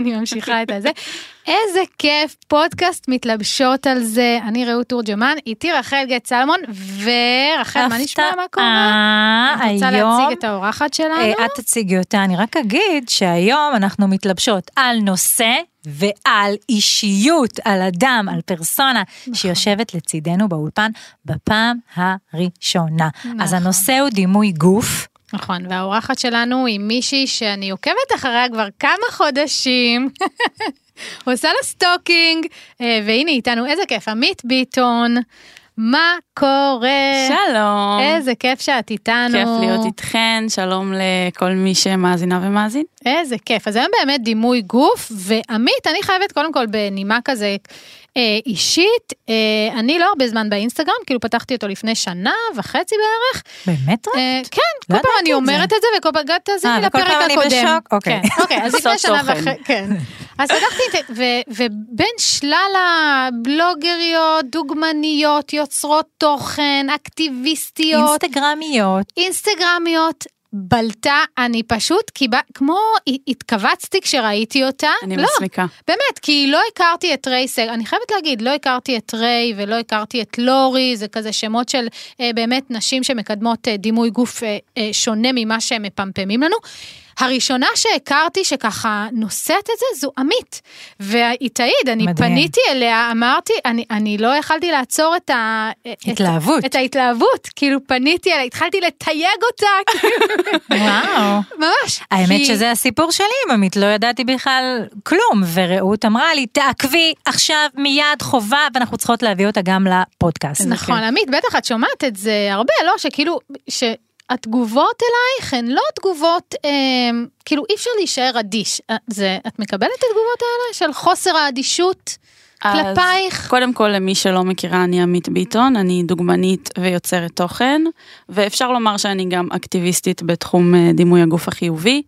אני ממשיכה את הזה. איזה כיף, פודקאסט מתלבשות על זה. אני רעות תורג'מן, איתי רחל גט סלמון, ורחל, מה נשמע, מה קורה? את רוצה היום, להציג את האורחת שלנו? אה, את תציגי אותה, אני רק אגיד שהיום אנחנו מתלבשות על נושא ועל אישיות, על אדם, על פרסונה, נכון. שיושבת לצידנו באולפן בפעם הראשונה. אז נכון. הנושא הוא דימוי גוף. נכון, והאורחת שלנו היא מישהי שאני עוקבת אחריה כבר כמה חודשים. עושה לה stalking, אה, והנה איתנו, איזה כיף, עמית ביטון, מה קורה? שלום. איזה כיף שאת איתנו. כיף להיות איתכן, שלום לכל מי שמאזינה ומאזין. איזה כיף. אז היום באמת דימוי גוף, ועמית, אני חייבת קודם כל בנימה כזה אה, אישית, אה, אני לא הרבה זמן באינסטגרם, כאילו פתחתי אותו לפני שנה וחצי בערך. באמת רק? אה, כן, לא כל פעם אני אומרת את זה, וכל פעם גת תאזיני אה, וכל לפרק פעם אני הקודם. בשוק? אוקיי. כן, אוקיי, אז לפני שנה. וחצי, כן. אז פתחתי זה, ובין שלל הבלוגריות, דוגמניות, יוצרות תוכן, אקטיביסטיות, אינסטגרמיות. אינסטגרמיות, בלטה, אני פשוט קיבל, כמו התכווצתי כשראיתי אותה. אני לא, מסמיקה. באמת, כי לא הכרתי את ריי סגל, אני חייבת להגיד, לא הכרתי את ריי ולא הכרתי את לורי, זה כזה שמות של אה, באמת נשים שמקדמות אה, דימוי גוף אה, אה, שונה ממה שהם מפמפמים לנו. הראשונה שהכרתי שככה נושאת את זה זו עמית. והיא תעיד, אני מדהים. פניתי אליה, אמרתי, אני, אני לא יכלתי לעצור את ה... את- התלהבות. את ההתלהבות, כאילו פניתי אליה, התחלתי לתייג אותה, כאילו, וואו. ממש. האמת כי- שזה הסיפור שלי עם עמית, לא ידעתי בכלל כלום, ורעות אמרה לי, תעקבי עכשיו מיד חובה, ואנחנו צריכות להביא אותה גם לפודקאסט. נכון, עמית, בטח את שומעת את זה הרבה, לא? שכאילו, שהתגובות אלייך הן לא תגובות, אה, כאילו אי אפשר להישאר אדיש. אה, זה, את מקבלת את התגובות האלה של חוסר האדישות כלפייך? קודם כל, למי שלא מכירה, אני עמית ביטון, אני דוגמנית ויוצרת תוכן, ואפשר לומר שאני גם אקטיביסטית בתחום אה, דימוי הגוף החיובי.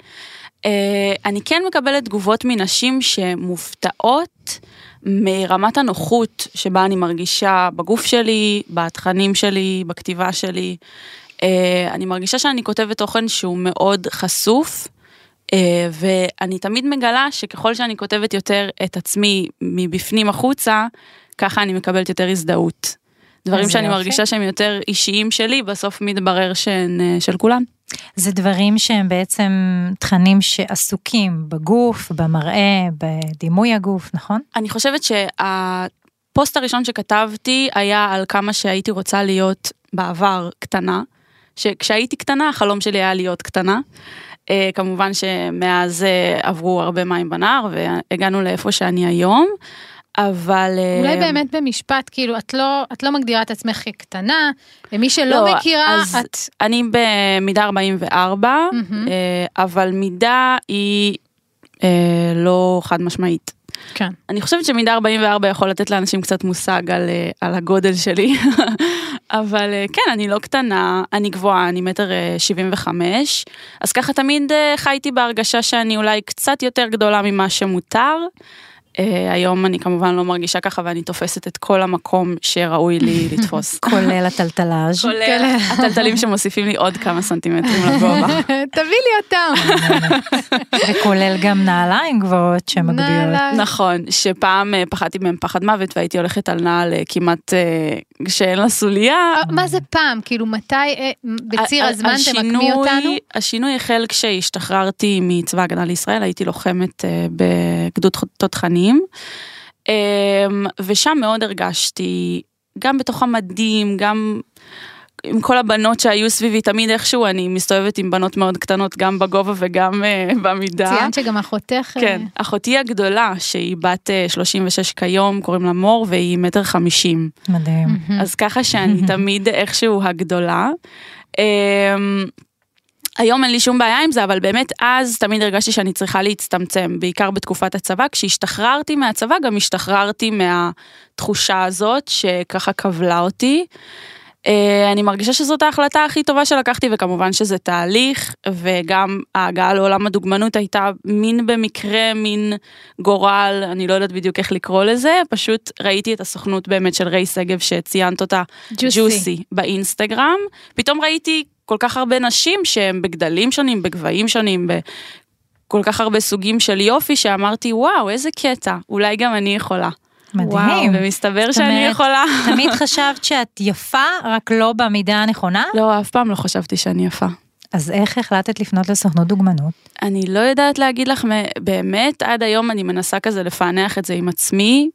אה, אני כן מקבלת תגובות מנשים שמופתעות מרמת הנוחות שבה אני מרגישה בגוף שלי, בתכנים שלי, בכתיבה שלי. אה, אני מרגישה שאני כותבת תוכן שהוא מאוד חשוף. אה, ואני תמיד מגלה שככל שאני כותבת יותר את עצמי מבפנים החוצה, ככה אני מקבלת יותר הזדהות. דברים שאני יופי. מרגישה שהם יותר אישיים שלי, בסוף מתברר שהן אה, של כולן. זה דברים שהם בעצם תכנים שעסוקים בגוף, במראה, בדימוי הגוף, נכון? אני חושבת שהפוסט הראשון שכתבתי היה על כמה שהייתי רוצה להיות בעבר קטנה, שכשהייתי קטנה החלום שלי היה להיות קטנה. אה, כמובן שמאז אה, עברו הרבה מים בנהר והגענו לאיפה שאני היום, אבל... אה, אולי באמת במשפט, כאילו, את לא, את לא מגדירה את עצמך כקטנה, למי שלא לא, מכירה, אז את... אני במידה 44, מהמם. אה, אבל מידה היא אה, לא חד משמעית. כן. אני חושבת שמידה 44 יכול לתת לאנשים קצת מושג על, אה, על הגודל שלי, אבל אה, כן, אני לא קטנה, אני גבוהה, אני מטר אה, 75, אז ככה תמיד אה, חייתי בהרגשה שאני אולי קצת יותר גדולה ממה שמותר. אה, היום אני כמובן לא מרגישה ככה ואני תופסת את כל המקום שראוי לי לתפוס. כולל הטלטלאז'. כולל הטלטלים שמוסיפים לי עוד כמה סנטימטרים לגובה. תביא לי אותם. וכולל גם נעליים גבוהות שמגביהות. נעליים. נכון, שפעם אה, פחדתי מהם פחד מוות והייתי הולכת על נעל אה, כמעט שאין לה סוליה. אה, מה זה פעם? כאילו, מתי, אה, בציר הזמן תמקמי אותנו? השינוי החל כשהשתחררתי מצבא הגנה לישראל, הייתי לוחמת אה, בגדוד תותחנים, אה, ושם מאוד הרגשתי, גם בתוך המדים, גם עם כל הבנות שהיו סביבי, תמיד איכשהו אני מסתובבת עם בנות מאוד קטנות, גם בגובה וגם אה, במידה. ציינת שגם אחותך... אה, כן, אחותי הגדולה, שהיא בת אה, 36 כיום, קוראים לה מור, והיא מטר חמישים. מדהים. אז ככה שאני תמיד איכשהו הגדולה. אמ, היום אין לי שום בעיה עם זה, אבל באמת אז תמיד הרגשתי שאני צריכה להצטמצם, בעיקר בתקופת הצבא. כשהשתחררתי מהצבא, גם השתחררתי מהתחושה הזאת שככה קבלה אותי. אה, אני מרגישה שזאת ההחלטה הכי טובה שלקחתי, וכמובן שזה תהליך, וגם ההגעה לעולם הדוגמנות הייתה מין במקרה, מין גורל, אני לא יודעת בדיוק איך לקרוא לזה, פשוט ראיתי את הסוכנות באמת של ריי שגב שציינת אותה, ג'וסי. באינסטגרם, פתאום ראיתי כל כך הרבה נשים שהם בגדלים שונים, בגבהים שונים, בכל כך הרבה סוגים של יופי, שאמרתי, וואו, איזה קטע, אולי גם אני יכולה. מדהים. ומסתבר זאת שאני אומרת, יכולה. תמיד חשבת שאת יפה, רק לא במידה הנכונה? לא, אף פעם לא חשבתי שאני יפה. אז איך החלטת לפנות לסוכנות דוגמנות? אני לא יודעת להגיד לך, באמת, עד היום אני מנסה כזה לפענח את זה עם עצמי.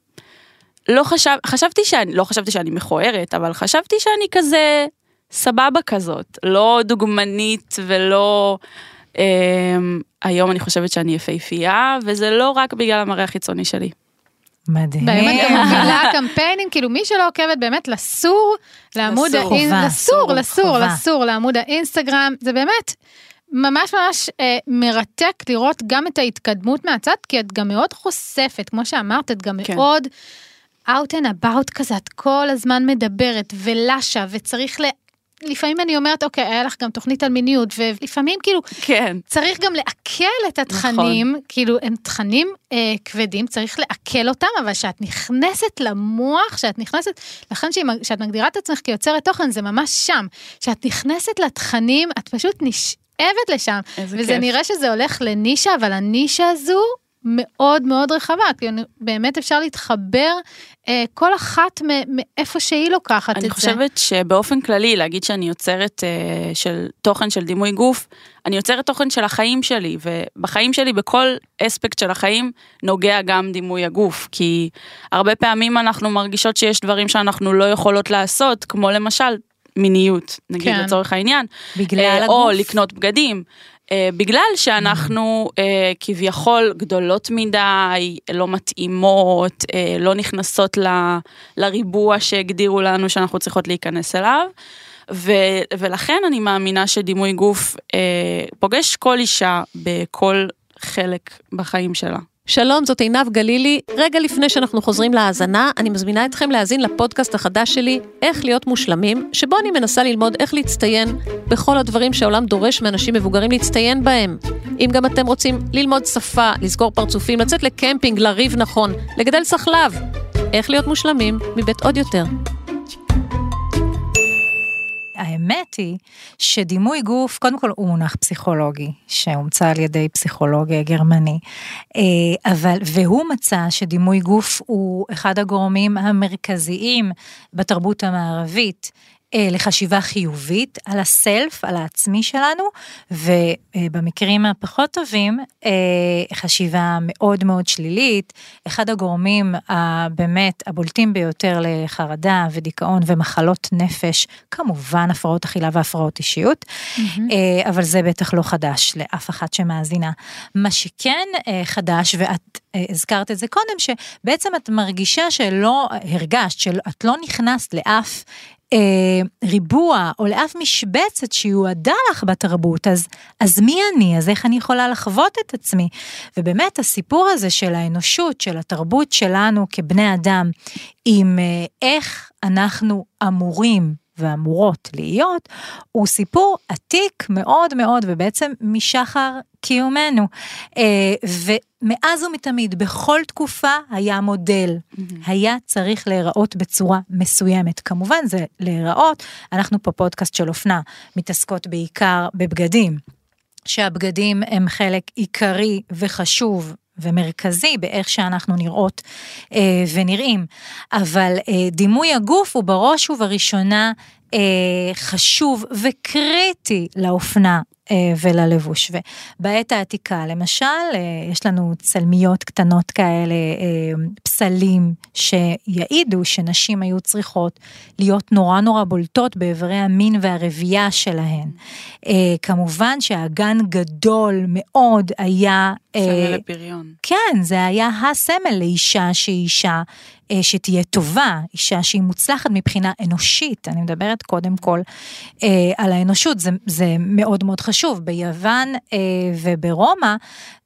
לא חשב, חשבתי שאני, לא חשבתי שאני מכוערת, אבל חשבתי שאני כזה סבבה כזאת, לא דוגמנית ולא... אה, היום אני חושבת שאני יפהפייה, וזה לא רק בגלל המראה החיצוני שלי. מדהים. את גם מובילה קמפיינים, כאילו מי שלא עוקבת באמת לסור לעמוד לסור. חובה, לסור, סור, לסור, חובה. לסור לעמוד האינסטגרם, זה באמת ממש ממש אה, מרתק לראות גם את ההתקדמות מהצד, כי את גם מאוד חושפת, כמו שאמרת, את גם כן. מאוד out and about כזה, את כל הזמן מדברת ולשה, וצריך ל... לפעמים אני אומרת, אוקיי, היה לך גם תוכנית על מיניות, ולפעמים כאילו כן. צריך גם לעכל את התכנים, נכון. כאילו הם תכנים אה, כבדים, צריך לעכל אותם, אבל כשאת נכנסת למוח, כשאת נכנסת, לכן כשאת מגדירה את עצמך כיוצרת תוכן, זה ממש שם. כשאת נכנסת לתכנים, את פשוט נשאבת לשם. איזה וזה כיף. נראה שזה הולך לנישה, אבל הנישה הזו מאוד מאוד רחבה, כי באמת אפשר להתחבר אה, כל אחת מאיפה שהיא לוקחת את אני זה. חושבת שבאופן כללי, להגיד שאני יוצרת אה, של תוכן של דימוי גוף, אני יוצרת תוכן של החיים שלי, ובחיים שלי, בכל אספקט של החיים, נוגע גם דימוי הגוף, כי הרבה פעמים אנחנו מרגישות שיש דברים שאנחנו לא יכולות לעשות, כמו למשל מיניות, נגיד כן. לצורך העניין, בגלל אה, הגוף. או לקנות בגדים. אה, בגלל שאנחנו אה, כביכול גדולות מדי, לא מתאימות, אה, לא נכנסות ל, לריבוע שהגדירו לנו שאנחנו צריכות להיכנס אליו. ו, ולכן אני מאמינה שדימוי גוף אה, פוגש כל אישה בכל חלק בחיים שלה. שלום, זאת עינב גלילי. רגע לפני שאנחנו חוזרים להאזנה, אני מזמינה אתכם להאזין לפודקאסט החדש שלי, איך להיות מושלמים, שבו אני מנסה ללמוד איך להצטיין בכל הדברים שהעולם דורש מאנשים מבוגרים להצטיין בהם. אם גם אתם רוצים ללמוד שפה, לסגור פרצופים, לצאת לקמפינג, לריב נכון, לגדל סחלב, איך להיות מושלמים מבית עוד יותר. האמת היא שדימוי גוף, קודם כל הוא מונח פסיכולוגי, שהומצא על ידי פסיכולוג אה, גרמני, אה, אבל, והוא מצא שדימוי גוף הוא אחד הגורמים המרכזיים בתרבות המערבית. אה, לחשיבה חיובית על הסלף, על העצמי שלנו, ובמקרים הפחות טובים, אה, חשיבה מאוד מאוד שלילית. אחד הגורמים הבאמת הבולטים ביותר לחרדה ודיכאון ומחלות נפש, כמובן הפרעות אכילה והפרעות אישיות, אה, אבל זה בטח לא חדש לאף אחת שמאזינה. מה שכן חדש, ואת הזכרת את זה קודם, שבעצם את מרגישה שלא, הרגשת שאת לא נכנסת לאף אה, ריבוע או לאף משבצת שיועדה לך בתרבות, אז, אז מי אני? אז איך אני יכולה לחוות את עצמי? ובאמת הסיפור הזה של האנושות, של התרבות שלנו כבני אדם, עם אה, איך אנחנו אמורים ואמורות להיות, הוא סיפור עתיק מאוד מאוד, ובעצם משחר קיומנו. אה, ומאז ומתמיד, בכל תקופה היה מודל, היה צריך להיראות בצורה מסוימת. כמובן, זה להיראות, אנחנו פה פודקאסט של אופנה, מתעסקות בעיקר בבגדים. שהבגדים הם חלק עיקרי וחשוב ומרכזי באיך שאנחנו נראות אה, ונראים. אבל אה, דימוי הגוף הוא בראש ובראשונה אה, חשוב וקריטי לאופנה. אה, וללבוש. ובעת העתיקה, למשל, אה, יש לנו צלמיות קטנות כאלה, אה, פסלים, שיעידו שנשים היו צריכות להיות נורא נורא בולטות באיברי המין והרבייה שלהן. כמובן שהאגן גדול מאוד היה... סמל הפריון. כן, זה היה הסמל לאישה שהיא אישה שתהיה טובה, אישה שהיא מוצלחת מבחינה אנושית, אני מדברת קודם כל אה, על האנושות, זה, זה מאוד מאוד חשוב. ביוון אה, וברומא,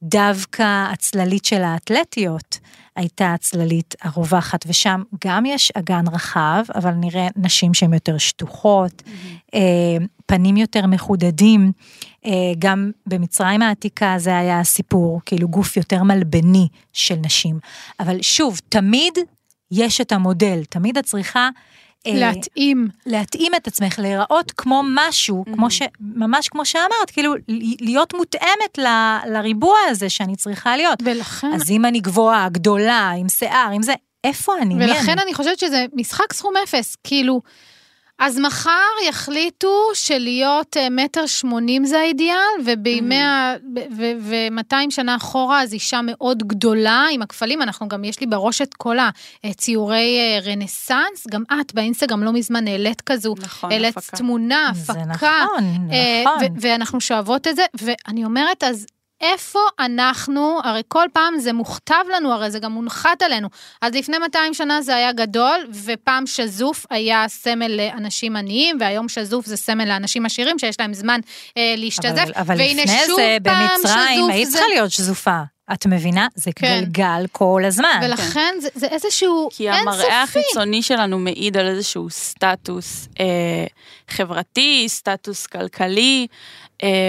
דווקא הצללית של האתלטיות הייתה הצללית הרווחת, ושם גם יש אגן רחב, אבל נראה נשים שהן יותר שטוחות, mm-hmm. אה, פנים יותר מחודדים. אה, גם במצרים העתיקה זה היה הסיפור, כאילו גוף יותר מלבני של נשים. אבל שוב, תמיד יש את המודל, תמיד את צריכה... אה, להתאים. להתאים את עצמך, להיראות כמו משהו, mm-hmm. כמו ש... ממש כמו שאמרת, כאילו, להיות מותאמת ל... לריבוע הזה שאני צריכה להיות. ולכן... אז אם אני גבוהה, גדולה, עם שיער, עם זה, איפה אני? ולכן אני? אני חושבת שזה משחק סכום אפס, כאילו... אז מחר יחליטו שלהיות אה, מטר שמונים זה האידיאל, ובימי ה... ו-200 שנה אחורה אז אישה מאוד גדולה עם הכפלים, אנחנו גם, יש לי בראש את כל הציורי אה, רנסאנס, גם את באינסטגרם לא מזמן העלית כזו, נכון, העלית. תמונה, הפקה. זה נכון, אה, נכון. ואנחנו שואבות את זה, ואני אומרת, אז איפה אנחנו, הרי כל פעם זה מוכתב לנו, הרי זה גם מונחת עלינו. אז לפני 200 שנה זה היה גדול, ופעם שזוף היה סמל לאנשים עניים, והיום שזוף זה סמל לאנשים עשירים שיש להם זמן אה, להשתזף. אבל, אבל לפני זה במצרים היית זה... צריכה להיות שזופה. את מבינה? זה כן. גלגל כל הזמן. ולכן זה, זה איזשהו כי אינסופי. המראה החיצוני שלנו מעיד על איזשהו סטטוס אה, חברתי, סטטוס כלכלי,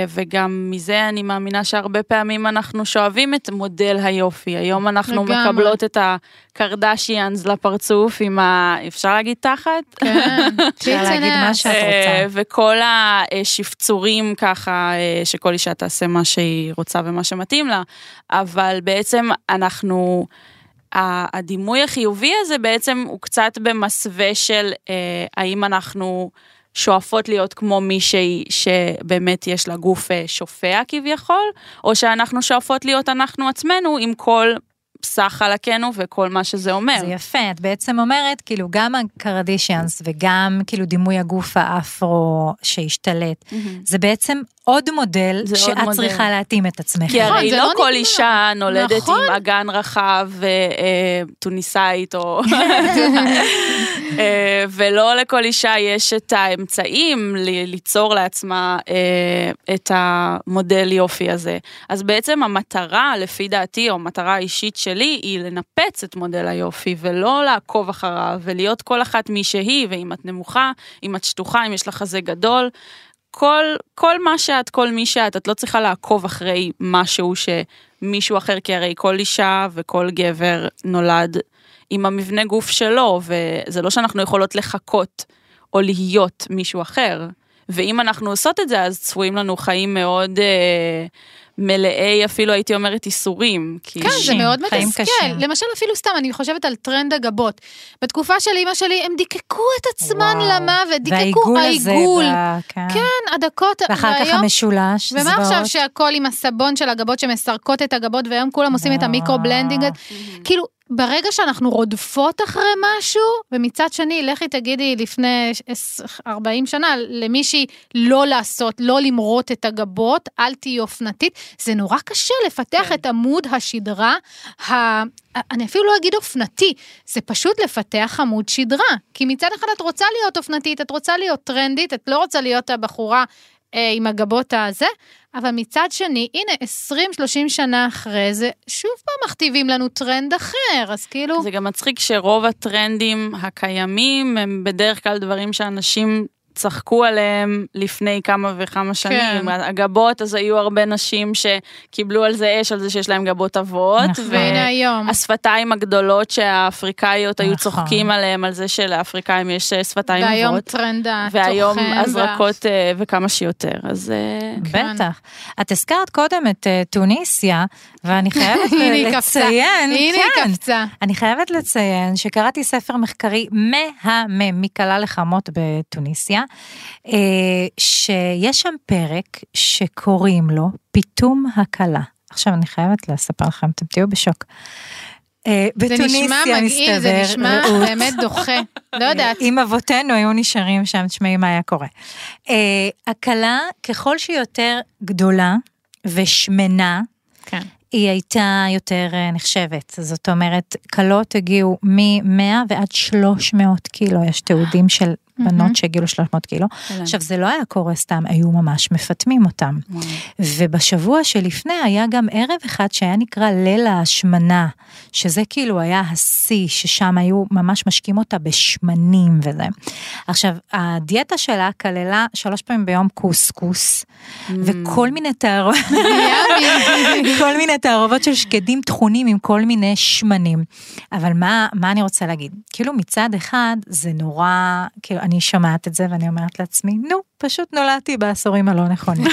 וגם מזה אני מאמינה שהרבה פעמים אנחנו שואבים את מודל היופי. היום אנחנו לגמרי. מקבלות את הקרדשיאנס לפרצוף עם ה... אפשר להגיד תחת? כן, אפשר להגיד מה שאת אה, רוצה. וכל השפצורים ככה, אה, שכל אישה תעשה מה שהיא רוצה ומה שמתאים לה, אבל בעצם אנחנו, הדימוי החיובי הזה בעצם הוא קצת במסווה של אה, האם אנחנו שואפות להיות כמו מישהי שבאמת יש לה גוף אה, שופע כביכול, או שאנחנו שואפות להיות אנחנו עצמנו עם כל סך חלקינו וכל מה שזה אומר. זה יפה, את בעצם אומרת, כאילו, גם הקרדישיאנס וגם כאילו דימוי הגוף האפרו שהשתלט, זה בעצם עוד מודל זה עוד שאת מודל. צריכה להתאים את עצמך. כי נכון, הרי זה לא לא כל נגמר. אישה נולדת נכון. עם אגן רחב וטוניסאית או... אה, ולא לכל אישה יש את האמצעים ליצור לעצמה אה, את המודל יופי הזה. אז בעצם המטרה, לפי דעתי, או המטרה האישית שלי, היא לנפץ את מודל היופי ולא לעקוב אחריו ולהיות כל אחת מי שהיא, ואם את נמוכה, אם את שטוחה, אם יש לך חזה גדול. כל, כל מה שאת, כל מי שאת, את לא צריכה לעקוב אחרי משהו שמישהו אחר, כי הרי כל אישה וכל גבר נולד עם המבנה גוף שלו, וזה לא שאנחנו יכולות לחכות או להיות מישהו אחר. ואם אנחנו עושות את זה, אז צפויים לנו חיים מאוד אה, מלאי, אפילו הייתי אומרת, ייסורים. כי... כן, זה מאוד חיים מתסכל. למשל, אפילו סתם, אני חושבת על טרנד הגבות. בתקופה של אימא שלי, הם דקקו את עצמן וואו. למוות, הזה, העיגול. ב- כן. כן, הדקות, ואחר כך המשולש, ומה זוועות. עכשיו שהכל עם הסבון של הגבות שמסרקות את הגבות, והיום כולם עושים את וואו. ה microblading, כאילו, ברגע שאנחנו רודפות אחרי משהו, ומצד שני, לכי תגידי לפני 40 שנה למישהי לא לעשות, לא למרוט את הגבות, אל תהיי אופנתית, זה נורא קשה לפתח כן. את עמוד השדרה, ה... אני אפילו לא אגיד אופנתי, זה פשוט לפתח עמוד שדרה. כי מצד אחד את רוצה להיות אופנתית, את רוצה להיות טרנדית, את לא רוצה להיות הבחורה אה, עם הגבות הזה, אבל מצד שני, הנה, 20-30 שנה אחרי זה, שוב פעם מכתיבים לנו טרנד אחר, אז כאילו... זה גם מצחיק שרוב הטרנדים הקיימים הם בדרך כלל דברים שאנשים צחקו עליהם לפני כמה וכמה שנים. כן. הגבות, אז היו הרבה נשים שקיבלו על זה אש, על זה שיש להם גבות עבות. נכון. והנה היום. השפתיים הגדולות שהאפריקאיות היו נכון. צוחקים עליהם, על זה שלאפריקאים יש אה, שפתיים והיום עבות. טרנד הטוחן. והיום וה- הזרקות אה, וכמה שיותר, אז כן. בטח. את הזכרת קודם את טוניסיה, ואני חייבת הנה היא קפצה. לציין, הנה היא כן, קפצה. אני חייבת לציין שקראתי ספר מחקרי מהמם מכלה לחמות בטוניסיה, אה, שיש שם פרק שקוראים לו פיתום הכלה. עכשיו אני חייבת לספר לכם, אתם תהיו בשוק. אה, זה נשמע מגעיל, זה מסתבר, נשמע באמת דוחה. לא יודעת. אם אבותינו היו נשארים שם, תשמעי מה היה קורה. אה, הכלה, ככל שהיא יותר גדולה ושמנה, כן. היא הייתה יותר אה, נחשבת. זאת אומרת, כלות הגיעו מ-100 ועד 300 קילו, יש תיעודים של בנות שהגיעו ל-300 קילו. עכשיו, זה לא היה קורה סתם, היו ממש מפטמים אותם. ובשבוע שלפני היה גם ערב אחד שהיה נקרא ליל ההשמנה, שזה כאילו היה השיא, ששם היו ממש משקים אותה בשמנים וזה. עכשיו, הדיאטה שלה כללה שלוש פעמים ביום קוסקוס, וכל מיני תערובות, כל מיני תערובות של שקדים טחונים עם כל מיני שמנים. אבל מה, מה אני רוצה להגיד? כאילו מצד אחד זה נורא, כאילו אני שומעת את זה ואני אומרת לעצמי, נו, פשוט נולדתי בעשורים הלא נכונים.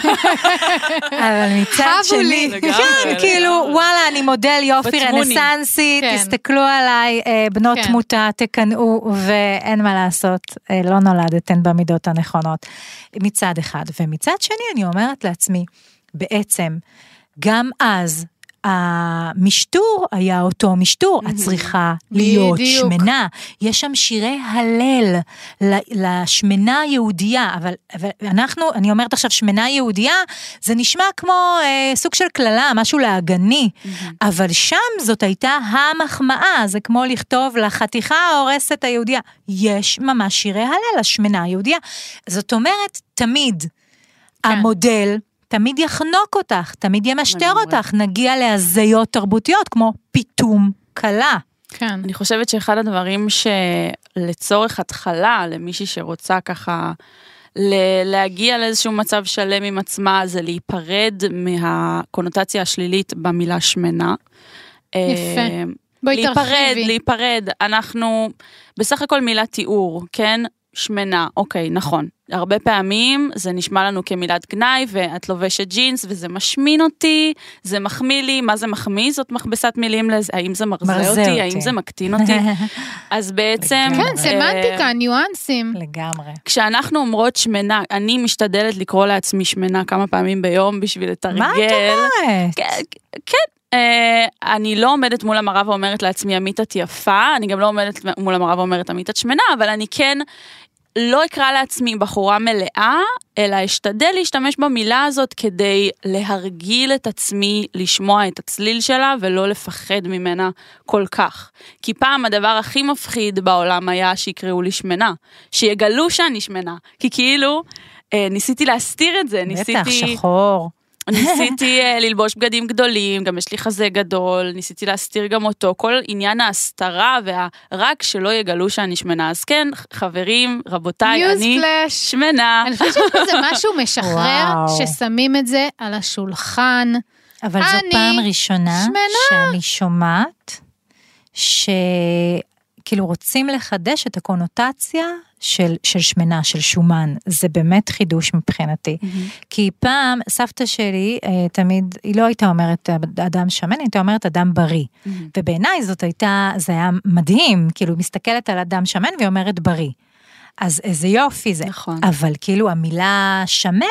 אבל מצד. שני, כן, כאילו. וואלה, אני מודל יופי. רנסנסי, כן. תסתכלו עליי, אה, בנות כן. תמותה, תקנאו, ואין מה לעשות, אה, לא נולדתן במידות הנכונות. מצד אחד. ומצד שני, אני אומרת לעצמי, בעצם, גם אז, המשטור היה אותו משטור, את צריכה להיות בדיוק. שמנה. יש שם שירי הלל לשמנה היהודייה, אבל, אבל אנחנו, אני אומרת עכשיו שמנה יהודייה, זה נשמע כמו אה, סוג של קללה, משהו להגני, אבל שם זאת הייתה המחמאה, זה כמו לכתוב לחתיכה ההורסת היהודייה. יש ממש שירי הלל לשמנה היהודייה. זאת אומרת, תמיד המודל תמיד יחנוק אותך, תמיד ימשטר. אותך, נגיע להזיות תרבותיות כמו פיתום קלה. כן. אני חושבת שאחד הדברים שלצורך התחלה, למישהי שרוצה ככה ל- להגיע לאיזשהו מצב שלם עם עצמה, זה להיפרד מהקונוטציה השלילית במילה שמנה. יפה. אה, בואי להיפרד, תרחיבי. להיפרד, אנחנו בסך הכל מילת תיאור, כן? שמנה, אוקיי, נכון. הרבה פעמים זה נשמע לנו כמילת גנאי, ואת לובשת ג'ינס וזה משמין אותי, זה מחמיא לי, מה זה מחמיא? זאת מכבסת מילים לזה, האם זה מרזה, מרזה אותי, אותי. האם זה מקטין אותי? אז בעצם... כן, אה, סמנטיקה, ניואנסים. לגמרי. כשאנחנו אומרות שמנה, אני משתדלת לקרוא לעצמי שמנה כמה פעמים ביום בשביל לתרגל. מה את אומרת? כן, כן. אה, אני לא עומדת מול המראה ואומרת לעצמי עמית את יפה, אני גם לא עומדת מול המראה ואומרת עמית את שמנה, אבל אני כן לא אקרא לעצמי בחורה מלאה, אלא אשתדל להשתמש במילה הזאת כדי להרגיל את עצמי לשמוע את הצליל שלה ולא לפחד ממנה כל כך. כי פעם הדבר הכי מפחיד בעולם היה שיקראו לי שמנה, שיגלו שאני שמנה, כי כאילו... אה, ניסיתי להסתיר את זה, בטח, ניסיתי... שחור. ניסיתי אה, ללבוש בגדים גדולים, גם יש לי חזה גדול, ניסיתי להסתיר גם אותו, כל עניין ההסתרה והרק שלא יגלו שאני שמנה. אז כן, חברים, רבותיי, אני. שמנה. אני חושבת שיש בזה משהו משחרר. ששמים את זה על השולחן. אבל זו פעם ראשונה שמנה. שאני שומעת שכאילו רוצים לחדש את הקונוטציה של, של שמנה, של שומן. זה באמת חידוש מבחינתי. כי פעם סבתא שלי אה, תמיד, היא לא הייתה אומרת אדם שמן, היא הייתה אומרת אדם בריא. ובעיניי זאת הייתה, זה היה מדהים, כאילו, היא מסתכלת על אדם שמן והיא אומרת בריא. אז איזה יופי זה. נכון. אבל כאילו המילה שמן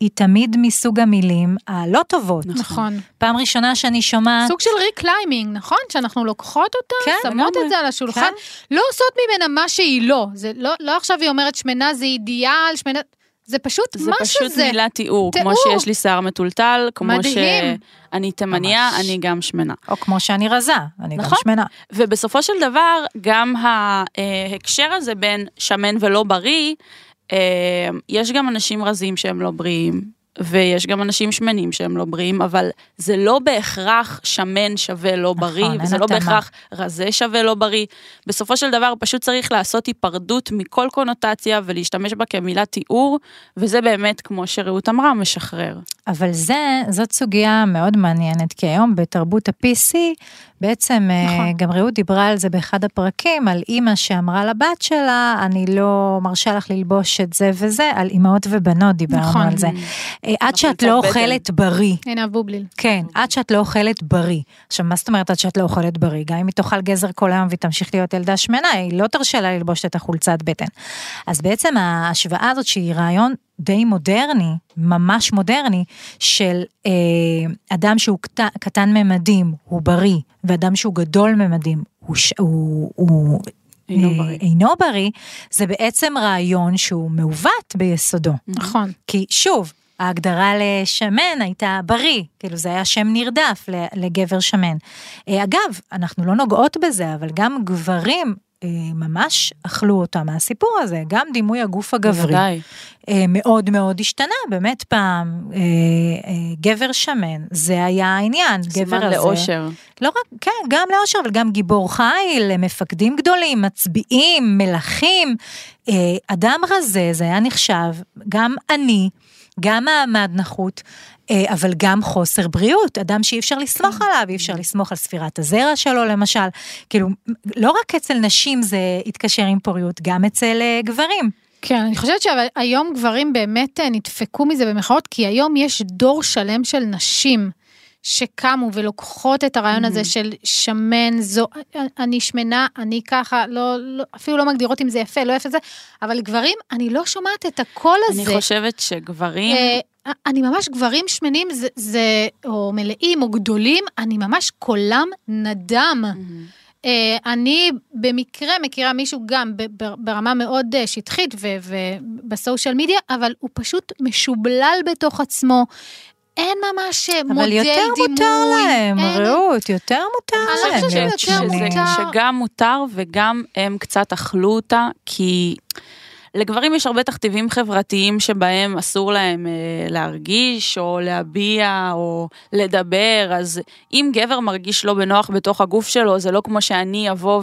היא תמיד מסוג המילים הלא טובות. נכון. פעם ראשונה שאני שומעת, סוג של reclaiming, נכון? שאנחנו לוקחות אותה, כן, שמות לגמרי. את זה על השולחן, כן. לא עושות ממנה מה שהיא לא. זה לא, לא עכשיו היא אומרת שמנה זה אידיאל, שמנה... זה פשוט זה מה פשוט שזה. מילת תיאור, כמו תיאור. שיש לי שיער מטולטל, כמו מדהים. שאני תימניה, ממש. אני גם שמנה. או כמו שאני רזה, אני גם נכון. שמנה. ובסופו של דבר, גם ההקשר הזה בין שמן ולא בריא, אה, יש גם אנשים רזים שהם לא בריאים, ויש גם אנשים שמנים שהם לא בריאים, אבל זה לא בהכרח שמן שווה לא בריא, נכון, וזה לא התאמה. בהכרח רזה שווה לא בריא. בסופו של דבר פשוט צריך לעשות היפרדות מכל קונוטציה ולהשתמש בה כמילת תיאור, וזה באמת, כמו שרעות אמרה, משחרר. אבל זה, זאת סוגיה מאוד מעניינת, כי היום בתרבות ה-PC, בעצם נכון. נכון. גם רעות דיברה על זה באחד הפרקים, על אימא שאמרה לבת שלה, אני לא מרשה לך ללבוש את זה וזה, על אימהות ובנות דיברנו נכון. על זה. אה, עד שאת קצת לא. אוכלת בריא. הנה הבובליל. כן, עד שאת לא אוכלת בריא. עכשיו, מה זאת אומרת עד שאת לא אוכלת בריא? גם אם היא תאכל גזר כל היום והיא תמשיך להיות ילדה שמנה, היא לא תרשה לה ללבוש את החולצת בטן. אז בעצם ההשוואה הזאת שהיא רעיון די מודרני, ממש מודרני, של אה, אדם שהוא קטן, קטן ממדים, הוא בריא, ואדם שהוא גדול ממדים, הוא, ש- הוא, הוא אינו אה, בריא. אינו בריא, זה בעצם רעיון שהוא מעוות ביסודו. נכון. כי שוב, ההגדרה לשמן הייתה בריא, כאילו זה היה שם נרדף לגבר שמן. אה, אגב, אנחנו לא נוגעות בזה, אבל גם גברים ממש אכלו אותה מהסיפור הזה, גם דימוי הגוף הגברי. בוודאי. אה, מאוד מאוד השתנה, באמת פעם, גבר שמן, זה היה העניין, גבר הזה. סימן לאושר. לא רק, כן, גם לאושר, אבל גם גיבור חיל, מפקדים גדולים, מצביעים, מלכים. אדם רזה, זה היה נחשב, גם אני. גם מעמד נחות, אה, אבל גם חוסר בריאות, אדם שאי אפשר לסמוך עליו, אי אפשר לסמוך על ספירת הזרע שלו למשל, כאילו, לא רק אצל נשים זה יתקשר עם פוריות, גם אצל אה, גברים. כן, אני חושבת שהיום גברים באמת אה, נדפקו מזה במחאות, כי היום יש דור שלם של נשים. שקמו ולוקחות את הרעיון הזה של שמן, זו, אני שמנה, אני ככה, לא, לא, אפילו לא מגדירות אם זה יפה, לא יפה זה, אבל גברים, אני לא שומעת את הקול הזה. אני חושבת שגברים... אה, אני ממש, גברים שמנים, זה, זה, או מלאים, או גדולים, אני ממש קולם נדם. Mm-hmm. אני במקרה מכירה מישהו גם ברמה מאוד אה, שטחית ובסושיאל מדיה, אבל הוא פשוט משובלל בתוך עצמו. אין ממש מודל דימוי. אבל יותר מותר להם, רעות, יותר מותר להם. אני חושבת שיותר מותר. שגם מותר וגם הם קצת אכלו אותה, כי... לגברים יש הרבה תכתיבים חברתיים שבהם אסור להם אה, להרגיש או להביע או לדבר, אז אם גבר מרגיש לא בנוח בתוך הגוף שלו, זה לא כמו שאני אבוא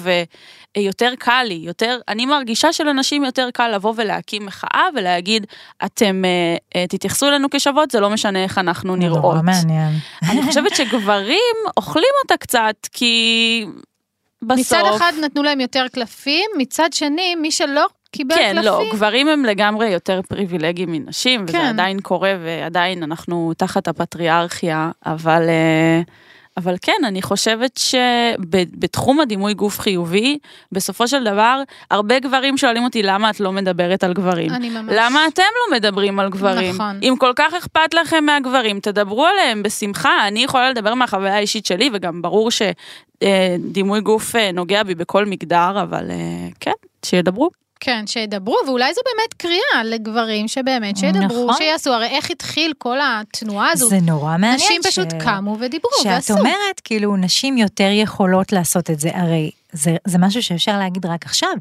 ויותר אה, קל לי, יותר, אני מרגישה שלאנשים יותר קל לבוא ולהקים מחאה ולהגיד, אתם אה, אה, תתייחסו אלינו כשוות, זה לא משנה איך אנחנו נראות. נורא מעניין. אני חושבת שגברים אוכלים אותה קצת, כי... בסוף... מצד אחד נתנו להם יותר קלפים, מצד שני, מי שלא קיבל כן, קלפים. כן, לא, גברים הם לגמרי יותר פריבילגיים מנשים, כן. וזה עדיין קורה, ועדיין אנחנו תחת הפטריארכיה, אבל... אה, אבל כן, אני חושבת שבתחום הדימוי גוף חיובי, בסופו של דבר, הרבה גברים שואלים אותי למה את לא מדברת על גברים. אני ממש... למה אתם לא מדברים על גברים? נכון. אם כל כך אכפת לכם מהגברים, תדברו עליהם בשמחה. אני יכולה לדבר מהחוויה האישית שלי, וגם ברור שדימוי גוף אה, נוגע בי בכל מגדר, אבל אה, כן, שידברו. כן, שידברו, ואולי זו באמת קריאה לגברים שבאמת שידברו, נכון. שיעשו, הרי איך התחיל כל התנועה הזו? זה נורא מעניין. נשים ש... פשוט קמו ודיברו ועשו. שאת אומרת, כאילו, נשים יותר יכולות לעשות את זה, הרי זה, זה משהו שאפשר להגיד רק עכשיו,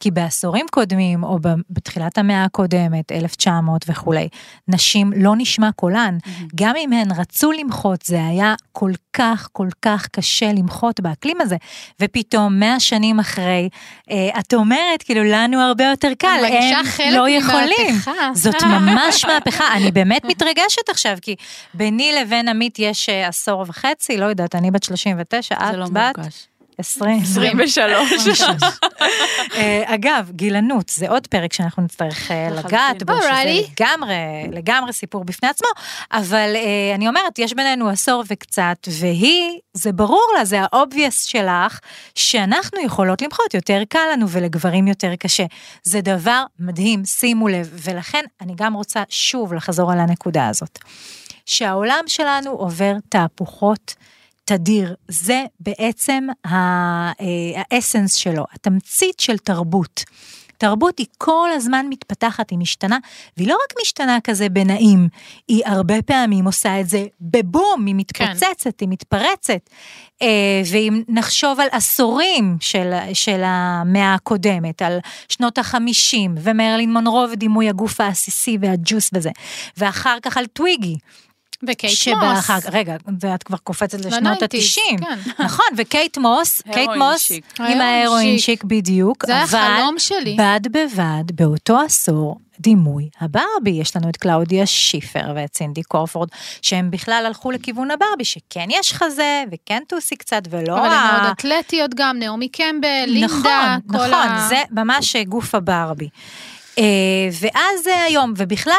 כי בעשורים קודמים, או בתחילת המאה הקודמת, 1900 וכולי, נשים לא נשמע קולן. Mm-hmm. גם אם הן רצו למחות, זה היה כל כך, כל כך קשה למחות באקלים הזה, ופתאום, מאה שנים אחרי, אה, את אומרת, כאילו, לנו הרבה יותר קל, הם לא יכולים. זאת ממש מהפכה, אני באמת מתרגשת עכשיו, כי ביני לבין עמית יש אה, עשור וחצי, לא יודעת, אני בת 39, את לא בת... מורגש. 20. 23. אה, אגב, גילנות, זה עוד פרק שאנחנו נצטרך אה, לגעת בו, שזה לגמרי, לגמרי סיפור בפני עצמו, אבל אה, אני אומרת, יש בינינו עשור וקצת, והיא, זה ברור לה, זה ה obvious שלך, שאנחנו יכולות למחות, יותר קל לנו ולגברים יותר קשה. זה דבר מדהים, שימו לב, ולכן אני גם רוצה שוב לחזור על הנקודה הזאת. שהעולם שלנו עובר תהפוכות תדיר, זה בעצם אה, האסנס שלו, התמצית של תרבות. תרבות היא כל הזמן מתפתחת, היא משתנה, והיא לא רק משתנה כזה בנעים, היא הרבה פעמים עושה את זה בבום, היא מתפוצצת, כן. היא מתפרצת. אה, ואם נחשוב על עשורים של, של המאה הקודמת, על שנות החמישים, ומרלין מונרו ודימוי הגוף העסיסי והג'וס וזה, ואחר כך על טוויגי. וקייט מוס. רגע, ואת כבר קופצת לשנות ה-90. כן. נכון, וקייט מוס, קייט מוס עם ה heroin chic בדיוק. זה החלום שלי. בד בבד, באותו עשור, דימוי הברבי. יש לנו את קלאודיה שיפר ואת סינדי קרופורד, שהם בכלל הלכו לכיוון הברבי, שכן יש חזה וכן tushy קצת ולא... אבל הן מאוד אתלטיות גם, נעמי קמבל, לינדה, נכון, כל נכון, ה... זה ממש גוף הברבי. אה, ואז היום, ובכלל,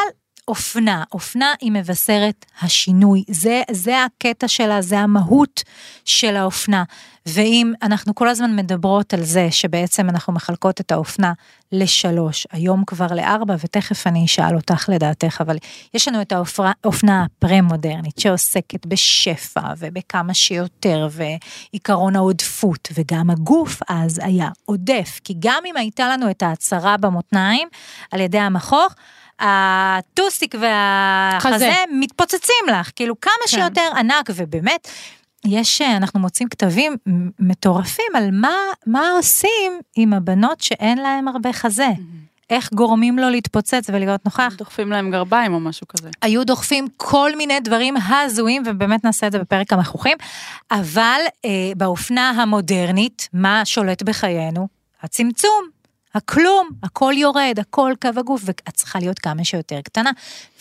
אופנה, אופנה היא מבשרת השינוי, זה, זה הקטע שלה, זה המהות של האופנה. ואם אנחנו כל הזמן מדברות על זה שבעצם אנחנו מחלקות את האופנה לשלוש, היום כבר לארבע, ותכף אני אשאל אותך לדעתך, אבל יש לנו את האופנה הפרה-מודרנית שעוסקת בשפע ובכמה שיותר, ועיקרון העודפות, וגם הגוף אז היה עודף, כי גם אם הייתה לנו את ההצהרה במותניים על ידי המכוך, הטוסיק והחזה חזה. מתפוצצים לך, כאילו כמה כן. שיותר ענק, ובאמת, יש, אה, אנחנו מוצאים כתבים מטורפים על מה, מה עושים עם הבנות שאין להן הרבה חזה. איך גורמים לו להתפוצץ ולהיות נוכח. דוחפים להם גרביים או משהו כזה. היו דוחפים כל מיני דברים הזויים, ובאמת נעשה את זה בפרק המכוחים, אבל אה, באופנה המודרנית, מה שולט בחיינו? הצמצום. הכלום, הכל יורד, הכל קו הגוף, ואת צריכה להיות כמה שיותר קטנה.